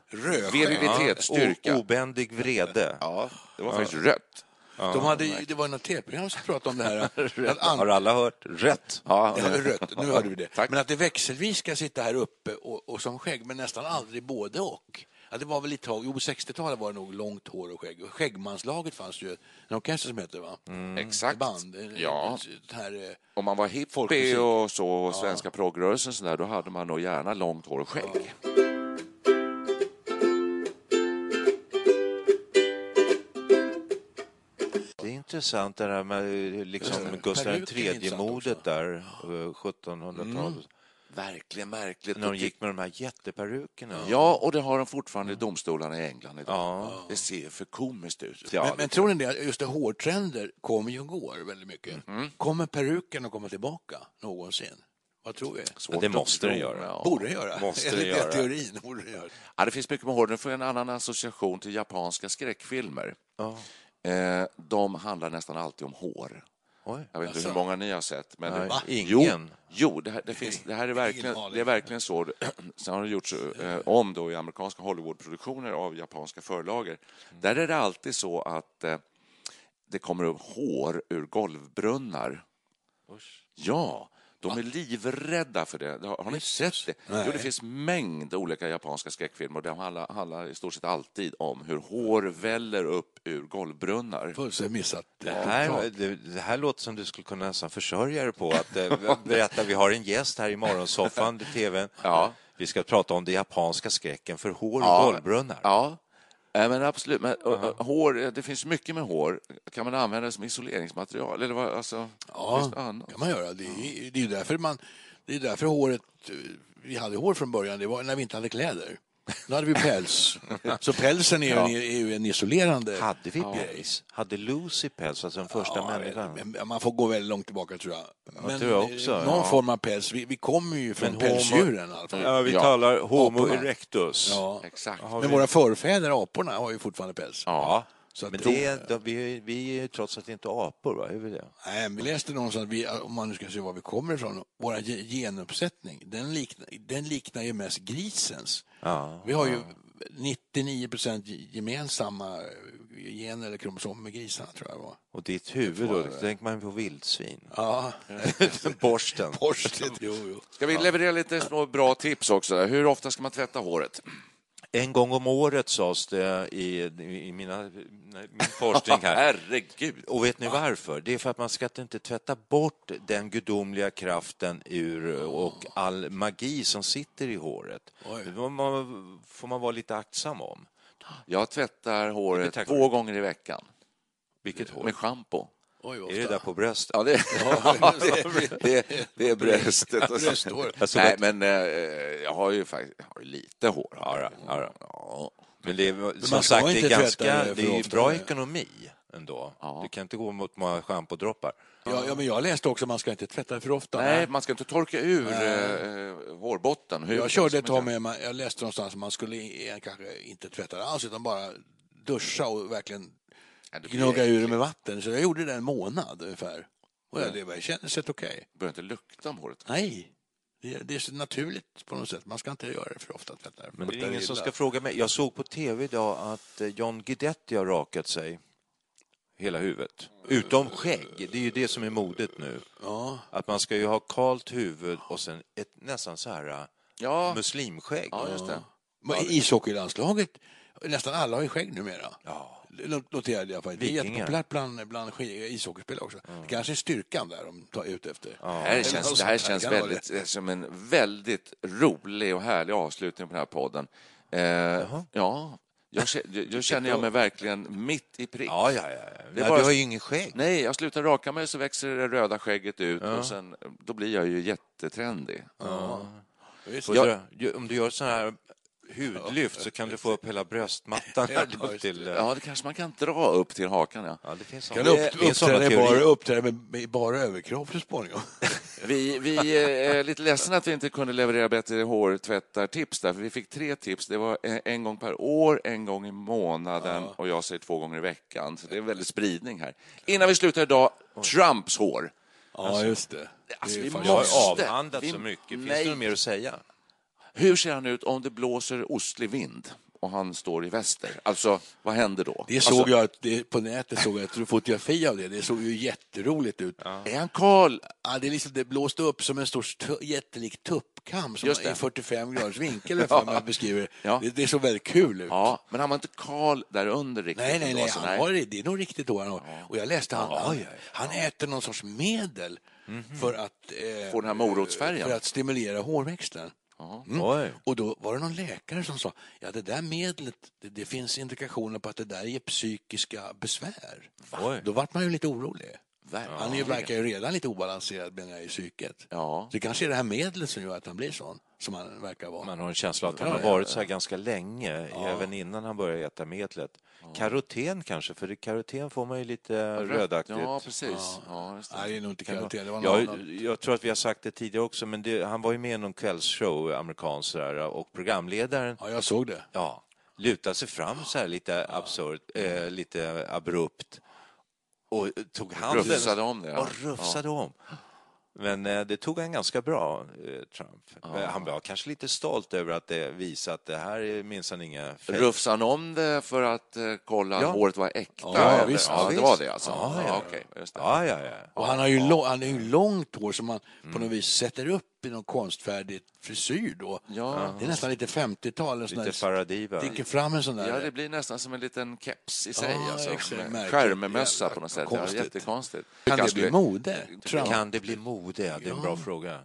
Speaker 1: Virilitet, styrka.
Speaker 2: O- obändig vrede.
Speaker 1: Ja, det var faktiskt rött.
Speaker 3: De hade, det var något tv-program som pratade om det här. Att an-
Speaker 2: Har alla hört? Rätt.
Speaker 1: Ja,
Speaker 3: rött, nu hörde vi det.
Speaker 1: Tack.
Speaker 3: Men att det växelvis ska sitta här uppe och, och som skägg, men nästan aldrig både och. Ja, det var väl ett tag, jo på 60-talet var det nog långt hår och skägg. Skäggmanslaget fanns ju, en orkester som hette va?
Speaker 1: Exakt.
Speaker 3: Ett band.
Speaker 1: Ja.
Speaker 3: här, eh,
Speaker 1: Om man var hippie och så, och svenska proggrörelsen så där, då hade man nog gärna långt hår och skägg.
Speaker 2: Det intressant det här med eh, liksom Gustav
Speaker 3: Peruken är
Speaker 2: III
Speaker 3: intressant
Speaker 2: modet
Speaker 3: också.
Speaker 2: där, eh, 1700-talet.
Speaker 1: Verkligen märkligt.
Speaker 2: När de gick med de här jätteperukerna.
Speaker 1: Ja, och det har de fortfarande i domstolarna i England idag.
Speaker 2: Ja.
Speaker 1: Det ser för komiskt ut.
Speaker 3: men, men tror ni det, att just det, hårtrender kommer ju och går väldigt mycket.
Speaker 1: Mm.
Speaker 3: Kommer peruken att komma tillbaka någonsin? Vad tror vi?
Speaker 1: Svårt
Speaker 2: Ja, det måste det göra.
Speaker 1: Ja.
Speaker 3: Borde det göra?
Speaker 2: Måste det
Speaker 3: Enligt
Speaker 2: göra.
Speaker 3: teorin borde det göra.
Speaker 1: Ja, det finns mycket med hår. Nu får jag en annan association till japanska skräckfilmer.
Speaker 2: Ja.
Speaker 1: Eh, de handlar nästan alltid om hår.
Speaker 2: Oj.
Speaker 1: Jag vet inte
Speaker 3: Alltså.
Speaker 1: hur många ni har sett. Men
Speaker 2: Nej,
Speaker 1: det,
Speaker 2: ingen.
Speaker 1: Jo, jo det, här, det, finns, det här är verkligen, det är verkligen så. Sen har det gjorts eh, om då i amerikanska Hollywoodproduktioner av japanska förlager. Där är det alltid så att eh, det kommer upp hår ur golvbrunnar. Ja, de är livrädda för det. Har, har ni sett det? Jo, det finns mängd olika japanska skräckfilmer de handlar, handlar i stort sett alltid om hur hår väller upp ur golvbrunnar.
Speaker 3: Fullständigt missat.
Speaker 2: Det här, det, det här låter som du skulle kunna nästan försörja dig på att eh, berätta. Vi har en gäst här i morgonsoffan tvn.
Speaker 1: Ja.
Speaker 2: Vi ska prata om den japanska skräcken för hår och
Speaker 1: Ja.
Speaker 2: golvbrunnar.
Speaker 1: Ja, Nej, men absolut. Men, och, och, hår, det finns mycket med hår. Kan man använda det som isoleringsmaterial? Eller vad, alltså,
Speaker 3: Ja,
Speaker 1: det
Speaker 3: kan man göra. Det är, det är därför man... Det är därför håret... eh, Vi hade hår från början, det var när vi inte hade kläder. Då hade vi päls. Så pälsen är, ju en, är ju en isolerande
Speaker 2: Hade vi päls? Hade Lucy päls, alltså den första
Speaker 3: Ja,
Speaker 2: människan?
Speaker 3: Man får gå väldigt långt tillbaka tror jag. Men
Speaker 2: tror jag också,
Speaker 3: eh,
Speaker 2: ja.
Speaker 3: någon form av päls. Vi, vi kommer ju från
Speaker 2: Men homo-
Speaker 3: pälsdjuren i alla fall.
Speaker 2: Ja, vi
Speaker 1: Ja.
Speaker 2: talar Homo
Speaker 3: Aporna.
Speaker 2: erectus.
Speaker 3: Ja.
Speaker 1: Exakt.
Speaker 3: Men våra förfäder, aporna, har ju fortfarande päls.
Speaker 2: Ja, men
Speaker 3: det-
Speaker 2: är- de, vi, vi är ju trots allt inte apor, va? Är vi det?
Speaker 3: Nej, men vi läste någonstans, att vi, om man nu ska se var vi kommer ifrån, vår ge- genuppsättning, den liknar, den liknar ju mest grisens.
Speaker 2: Ja.
Speaker 3: Vi har ju 99 procent gemensamma gener eller kromosomer med grisarna, tror jag det var.
Speaker 2: Och ditt huvud då, tänker man på vildsvin.
Speaker 3: Ja,
Speaker 2: Borsten.
Speaker 3: borstet, jo, jo.
Speaker 1: Ska vi leverera lite små bra tips också? Hur ofta ska man tvätta håret?
Speaker 2: En gång om året sades det i, i mina, min forskning här.
Speaker 1: Herregud!
Speaker 2: Och vet ni varför? Det är för att man ska inte tvätta bort den gudomliga kraften ur och all magi som sitter i håret.
Speaker 3: Oj.
Speaker 2: Det får man, får man vara lite aktsam om.
Speaker 1: Jag tvättar håret två gånger i veckan
Speaker 2: Vilket hår?
Speaker 1: med schampo.
Speaker 3: Oj,
Speaker 2: Är det där på bröstet?
Speaker 1: Ja, det, det, det, det är bröstet. Och så-
Speaker 3: Brösthår.
Speaker 2: Alltså,
Speaker 1: Nej, men eh, jag har ju faktiskt jag har lite hår.
Speaker 2: Ja, då, ja, då.
Speaker 1: Ja.
Speaker 2: Men det är, som
Speaker 3: ska
Speaker 2: sagt, det är, ganska,
Speaker 3: det
Speaker 2: är bra ekonomi ändå.
Speaker 1: Ja.
Speaker 2: Du kan inte gå mot många schampodroppar.
Speaker 3: Ja, ja, men jag läste också att man ska inte tvätta för ofta.
Speaker 1: Nej, man ska inte torka ur eh, hårbotten. Hur,
Speaker 3: Jag körde ett tag med, man- jag läste någonstans att man skulle kanske inte tvätta alls utan bara duscha och verkligen
Speaker 1: Ja,
Speaker 3: gnugga ur det med vatten. Så jag gjorde det en månad ungefär. Och jag, det var, kändes okej.
Speaker 1: Det börjar inte lukta om håret.
Speaker 3: Nej, det, det är så naturligt på något sätt. Man ska inte göra det för ofta.
Speaker 2: Men det är ingen som
Speaker 3: illa.
Speaker 2: ska fråga mig. Jag såg på tv idag att eh, John Guidetti har rakat sig hela huvudet. Utom skägg. Det är ju det som är modet nu.
Speaker 3: Ja,
Speaker 2: Att man ska ju ha kalt huvud och sen ett nästan så här eh,
Speaker 1: Ja,
Speaker 2: muslimskägg.
Speaker 1: ja just det.
Speaker 3: men i ishockeylandslaget, nästan alla har ju skägg numera.
Speaker 2: Ja.
Speaker 3: Det Noterade jag faktiskt. Det är jättepopulärt bland, bland ishockeyspelare också. Det kanske är styrkan där de tar ut efter.
Speaker 1: Det här känns, det här känns väldigt, eh, som en väldigt rolig och härlig avslutning på den här podden. Eh, ja, jag, jag, känner jag mig verkligen mitt i prick.
Speaker 2: Ja, ja, ja.
Speaker 1: Det bara-
Speaker 2: Du har ju ingen skägg.
Speaker 1: Nej, jag slutar raka mig så växer det röda skägget ut och sen, då blir jag ju jättetrendig.
Speaker 3: Visst.
Speaker 2: Och
Speaker 1: Jag-
Speaker 2: Om du gör sån här hudlyft så kan du få upp hela bröstmattan
Speaker 3: Ja,
Speaker 2: upp till... eh,
Speaker 1: Ja, det kanske man kan dra upp till hakan. Ja.
Speaker 2: Ja, det finns
Speaker 3: Kan upp,
Speaker 2: såna
Speaker 3: uppträda, bara, uppträda med, med bara överkropp så småningom.
Speaker 1: Vi, vi är lite ledsna att vi inte kunde leverera bättre hårtvättartips där, för vi fick tre tips. Det var en gång per år, en gång i månaden och jag säger två gånger i veckan. Så det är väldigt spridning här. Innan vi slutar idag, Trumps hår.
Speaker 3: Ja, just det.
Speaker 1: Alltså, vi
Speaker 3: fan-
Speaker 2: Jag
Speaker 1: måste-
Speaker 2: har avhandlat
Speaker 1: vi-
Speaker 2: så mycket. Finns
Speaker 1: Nej.
Speaker 2: det något mer att säga?
Speaker 1: Hur ser han ut om det blåser ostlig vind och han står i väster? Alltså, vad händer då?
Speaker 3: Det såg
Speaker 1: alltså,
Speaker 3: jag, att- det, på nätet såg jag ett fotografi av det. Det såg ju jätteroligt ut.
Speaker 1: Är han kal?
Speaker 3: Ja, det, liksom, det blåste upp som en stor jättelik tuppkam som
Speaker 1: Just det.
Speaker 3: i 45 graders vinkel, för man beskriver det.
Speaker 1: Ja.
Speaker 3: det. Det såg väldigt kul ut.
Speaker 1: Ja, men han var inte kal där under riktigt.
Speaker 3: Nej, nej, nej,
Speaker 1: så
Speaker 3: han har det, det är nog riktigt då. Han har. Och jag läste han, han, han äter någon sorts medel för att, eh,
Speaker 1: Få den här morotsfärgen.
Speaker 3: för att stimulera hårväxten. Mm.
Speaker 2: Oj.
Speaker 3: Och då var det någon läkare som sa, ja det där medlet, det, det finns indikationer på att det där ger psykiska besvär.
Speaker 2: Oj.
Speaker 3: Då vart man ju lite orolig.
Speaker 1: Verkligen.
Speaker 3: Han är ju, verkar ju redan lite obalanserad menar jag, i psyket.
Speaker 1: Ja.
Speaker 3: Så det kanske är det här medlet som gör att han blir sån, som han verkar vara.
Speaker 2: Man har en känsla av att han
Speaker 3: Ja,
Speaker 2: har
Speaker 3: ja,
Speaker 2: varit så här ganska länge, även innan han började äta medlet. Karoten kanske, för karoten får man ju lite rödaktigt.
Speaker 1: Ja, precis. Ja, just det.
Speaker 3: Nej, det är nog inte karoten, det var något
Speaker 2: Jag,
Speaker 3: annat.
Speaker 2: jag tror att vi har sagt det tidigare också, men det, han var ju med i någon kvällsshow, amerikansk och programledaren
Speaker 3: Ja, jag såg det.
Speaker 2: ja, lutade sig fram så här lite absurt, eh, lite abrupt och tog handen
Speaker 1: Rufsade om det, ja.
Speaker 2: och rufsade om. Men eh, det tog han ganska bra, eh, Trump. Men Han var kanske lite stolt över att det visade att det här är minsann inga fejk.
Speaker 1: Rufsade han om det för att eh, kolla
Speaker 2: Ja.
Speaker 1: att håret var äkta?
Speaker 3: Ja, visst.
Speaker 1: ja, det
Speaker 2: visst.
Speaker 1: var det alltså?
Speaker 2: Ja,
Speaker 1: Ja,
Speaker 2: ja.
Speaker 1: just det.
Speaker 2: Ja, ja, ja.
Speaker 3: Och han har ju, lång, han har ju långt hår som man
Speaker 1: Mm.
Speaker 3: på något vis sätter upp i någon konstfärdig frisyr då.
Speaker 1: Ja.
Speaker 3: Det är nästan lite 50-tal. en sån
Speaker 2: Lite Faradiva.
Speaker 3: Sticker fram en sån där.
Speaker 1: Ja, det blir nästan som en liten keps i sig.
Speaker 3: Ja,
Speaker 1: alltså. Skärmmössa på något sätt.
Speaker 3: konstigt.
Speaker 1: Ja, jättekonstigt.
Speaker 3: Kan det bli mode? Trump?
Speaker 2: Kan det bli mode? Ja, det är en bra fråga.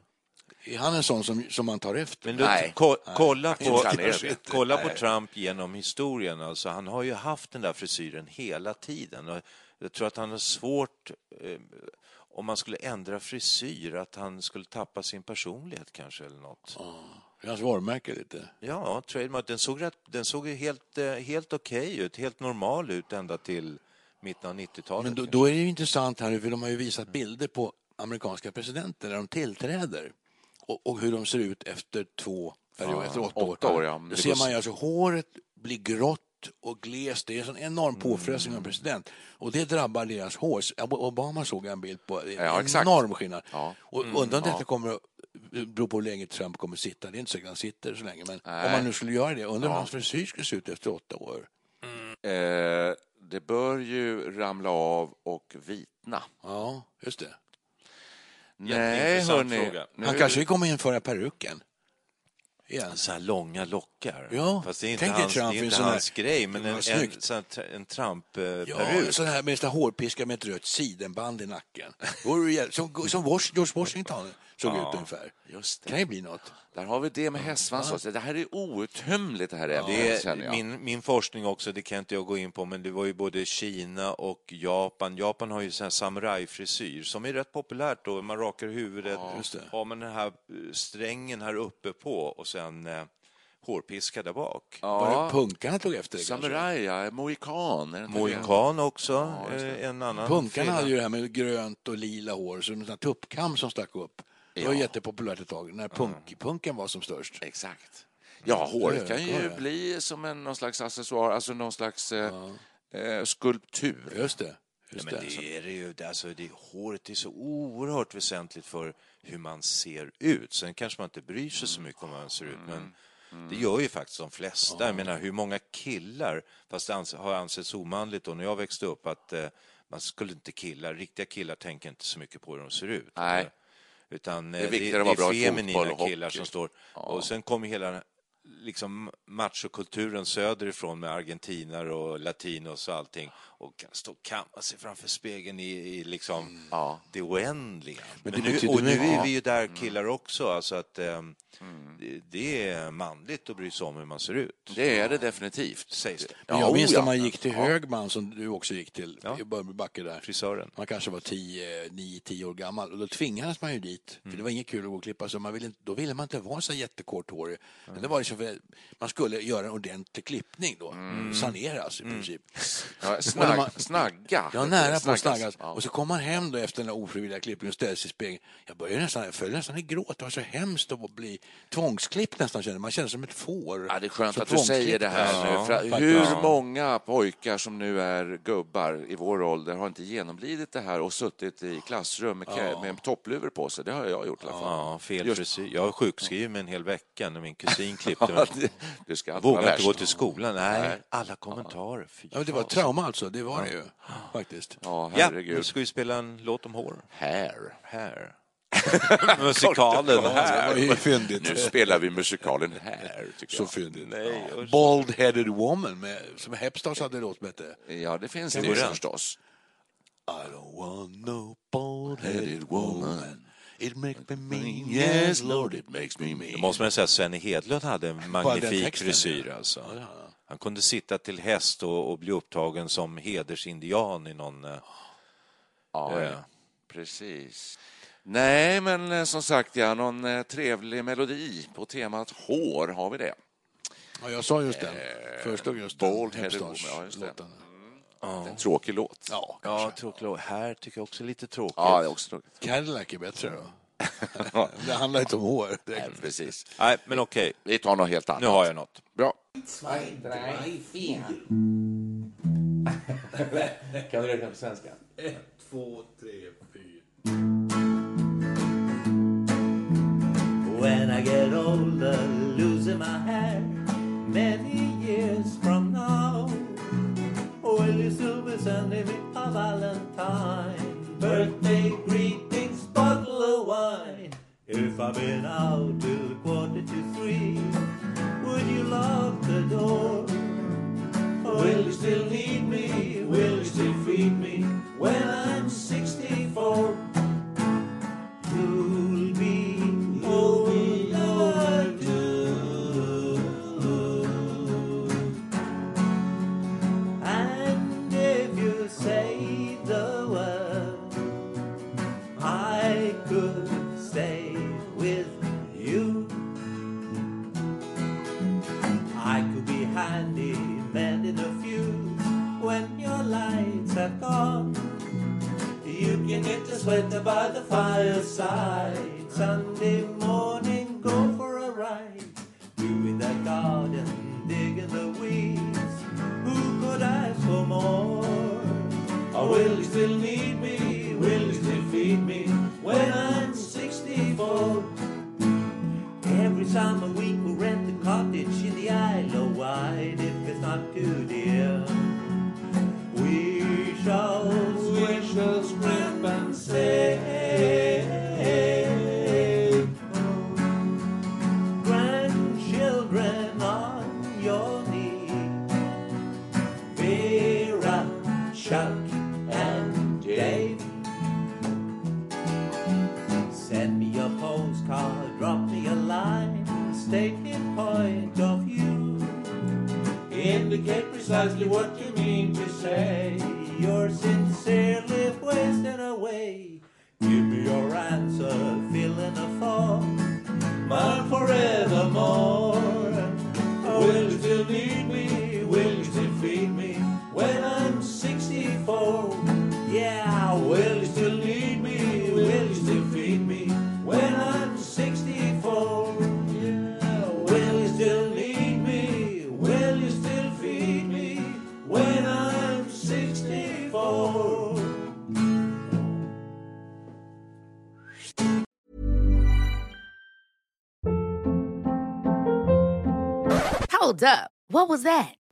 Speaker 3: Är han en sån som, som man tar efter?
Speaker 2: Men du,
Speaker 1: Nej.
Speaker 2: ko kolla,
Speaker 1: Nej,
Speaker 2: på, kolla på Trump genom historien. Alltså, han har ju haft den där frisyren hela tiden. Och jag tror att han har svårt, eh, om man skulle ändra frisyr, att han skulle tappa sin personlighet kanske eller något.
Speaker 3: Det är hans varumärke lite.
Speaker 2: Ja, trademark. Den såg, rätt, den såg helt, eh, helt okej ut, helt normal ut ända till mitten av 90-talet.
Speaker 3: Men då, då är det ju intressant här, för de har ju visat bilder på amerikanska presidenter när de tillträder och, och hur de ser ut efter två perioder, efter åtta,
Speaker 1: åtta år, ja.
Speaker 3: Då ser man ju alltså håret blir grått och glest. Det är en sån enorm
Speaker 1: Mm.
Speaker 3: påfrestning av en president. Och det drabbar deras hår. Obama såg en bild på.
Speaker 1: Ja,
Speaker 3: en
Speaker 1: exakt.
Speaker 3: enorm skillnad.
Speaker 1: Ja.
Speaker 3: Och undrar om detta kommer beror på hur länge Trump kommer att sitta. Det är inte säkert han sitter så länge. Men
Speaker 1: Nej.
Speaker 3: om man nu skulle göra det, undrar hur hans frisyr skulle se ut efter åtta år.
Speaker 1: Eh, det bör ju ramla av och vitna.
Speaker 3: Ja, just det.
Speaker 1: Nej, hörni. Nu-
Speaker 3: Han kanske kommer införa peruken. Igen.
Speaker 2: Så här långa lockar.
Speaker 3: Ja,
Speaker 2: Fast det är inte
Speaker 3: tänk
Speaker 2: hans,
Speaker 3: Trump
Speaker 2: det är
Speaker 3: en
Speaker 2: inte
Speaker 3: sån här-
Speaker 2: hans grej, men en, en, sån här en
Speaker 3: Ja,
Speaker 2: Trump-peruk.
Speaker 3: sån här med sån här hårpiska med ett rött sidenband i nacken. Som, som George Washington såg ut ungefär.
Speaker 1: Just det.
Speaker 3: kan ju bli något.
Speaker 1: Där har vi det med hästsvans också. Det här är outtömligt det här ämnet,
Speaker 2: Det min, min forskning också, det kan inte jag gå in på, men det var ju både Kina och Japan. Japan har ju sån här samurajfrisyr som är rätt populärt då. Man rakar huvudet,
Speaker 3: det.
Speaker 2: har man den här eh, strängen här uppe på och sen eh, hårpiska där bak.
Speaker 3: Var det punkarna tog efter det?
Speaker 1: Samuraj, ja. Mohikan.
Speaker 2: Mohikan också, eh, en annan.
Speaker 3: Punkarna
Speaker 2: film.
Speaker 3: hade ju det här med grönt och lila hår, så en tuppkam som stack upp. Det var
Speaker 1: Ja.
Speaker 3: jättepopulärt ett tag, när punk, punken var som störst.
Speaker 1: Exakt. Ja, håret kan ju
Speaker 3: Ja, ja.
Speaker 1: bli som en någon slags accessoar, alltså någon slags eh, eh, skulptur.
Speaker 3: Just det.
Speaker 2: Ja,
Speaker 3: Just
Speaker 2: men
Speaker 3: det.
Speaker 2: det är det ju. Alltså, det, håret är så oerhört väsentligt för hur man ser ut. Sen kanske man inte bryr sig så mycket om hur man ser ut, men det gör ju faktiskt de flesta. Jag menar, hur många killar, fast det ans- har ansetts omanligt då när jag växte upp, att eh, man skulle inte killar, riktiga killar tänker inte så mycket på hur de ser ut.
Speaker 1: Nej.
Speaker 2: Utan
Speaker 1: Det
Speaker 2: det
Speaker 1: är
Speaker 2: är,
Speaker 1: viktigare
Speaker 2: det,
Speaker 1: att vara
Speaker 2: är feminina killar som står... Och sen kommer hela liksom machokulturen söderifrån med argentinare och latinos och allting. Och kan stå och kamma sig framför spegeln i, i liksom
Speaker 1: Ja.
Speaker 2: det oändliga. Men
Speaker 3: det
Speaker 2: nu,
Speaker 3: betyder
Speaker 2: och nu är vi ju där killar också, alltså att ehm, det, det är manligt att bry sig om hur man ser ut.
Speaker 1: Det är det definitivt.
Speaker 2: Sägs det.
Speaker 3: Men jag minns
Speaker 1: ja.
Speaker 3: när man gick till
Speaker 1: Ja.
Speaker 3: Högman, som du också gick till,
Speaker 2: Ja.
Speaker 3: i Börjebacke där.
Speaker 2: Frisören.
Speaker 3: Man kanske var 10, 9, 10 år gammal och då tvingades man ju dit. För det var inget kul att gå och klippa sig. Man ville, inte- då ville man inte vara så jättekort hår. Men det var liksom för man skulle göra en ordentlig klippning då, saneras i princip.
Speaker 1: Ja,
Speaker 3: Och
Speaker 1: snagg,
Speaker 3: när man-
Speaker 1: snagga.
Speaker 3: Ja, nära på att
Speaker 1: Snaggas. Ja.
Speaker 3: Och så kom man hem då efter den där ofrivilliga klippningen och ställde sig i spegeln. Jag började nästan, jag föll nästan i gråt. Det var så hemskt att bli tvångsklippt nästan. Kände. Man kände sig som ett får.
Speaker 1: Ja, det är skönt
Speaker 3: Så
Speaker 1: att du säger det här
Speaker 3: tvångsklippt.
Speaker 1: nu. Hur många pojkar som nu är gubbar i vår ålder har inte genomlidit det här och suttit i klassrum med, ja. med toppluvor på sig? Det har jag gjort i alla fall.
Speaker 2: Ja, fel
Speaker 1: Just-
Speaker 2: frisyr. Jag var sjukskriven med en hel vecka när min kusin klippte
Speaker 1: Ja,
Speaker 2: mig.
Speaker 1: det ska vara
Speaker 2: vågade inte gå till skolan. Nej,
Speaker 1: Nej.
Speaker 2: alla kommentarer.
Speaker 3: Ja, det var ett trauma alltså, det var det ju. Faktiskt.
Speaker 1: Ja,
Speaker 2: Ja,
Speaker 1: herregud.
Speaker 2: nu ska vi spela en låt om hår.
Speaker 1: Här.
Speaker 2: Här. Musikalen
Speaker 3: Det
Speaker 2: här.
Speaker 3: var fyndigt.
Speaker 1: Nu spelar vi musikalen här, tycker
Speaker 3: Så
Speaker 1: jag.
Speaker 3: fyndigt.
Speaker 2: Nej, usch.
Speaker 3: Bald-headed woman, med, som Hepstars hade en låt som hette
Speaker 1: Ja, det finns det ju förstås.
Speaker 3: I don't want no bald-headed
Speaker 1: Headed
Speaker 3: woman. It makes me mean,
Speaker 1: Yes, Lord, it makes me mean.
Speaker 2: Då måste man säga att Svenne Hedlund hade en magnifik frisyr.
Speaker 3: ja.
Speaker 2: Alltså.
Speaker 3: Ja, ja.
Speaker 2: Han kunde sitta till häst och, och bli upptagen som hedersindian i någon... eh,
Speaker 1: Ja,
Speaker 2: Ja.
Speaker 1: ja. precis. Nej, men eh, som sagt, ja, någon eh, trevlig melodi på temat hår, har vi det?
Speaker 3: Ja, jag sa just den. Just den.
Speaker 1: Bald-headed
Speaker 3: Hepstars
Speaker 1: woman, ja, just det.
Speaker 3: låten.
Speaker 1: En tråkig låt.
Speaker 3: Ja,
Speaker 2: Ja,
Speaker 3: kanske.
Speaker 2: tråkig låt. Här tycker jag också är lite tråkigt.
Speaker 1: Ja, det är också tråkigt.
Speaker 3: Cadillac är bättre då. det handlar inte om hår.
Speaker 1: Nej, precis.
Speaker 2: Nej, men okej.
Speaker 1: Vi tar något helt annat.
Speaker 2: Nu har jag något.
Speaker 1: Bra.
Speaker 4: Kan du räkna på svenska?
Speaker 3: Två, tre, fyra.
Speaker 4: When I get older, losing my hair many years from now. Will you still be sending me a valentine? Birthday greetings, bottle of wine. If I've been out till quarter to three, would you lock the door? Will you still need me? Will you still feed me when I'm 64? You'll sweater by the fireside. Yeah, will you still need me? Will you still feed me when I'm 64? Yeah, will you still need me? Will you still feed me when I'm 64?
Speaker 5: Hold up. What was that?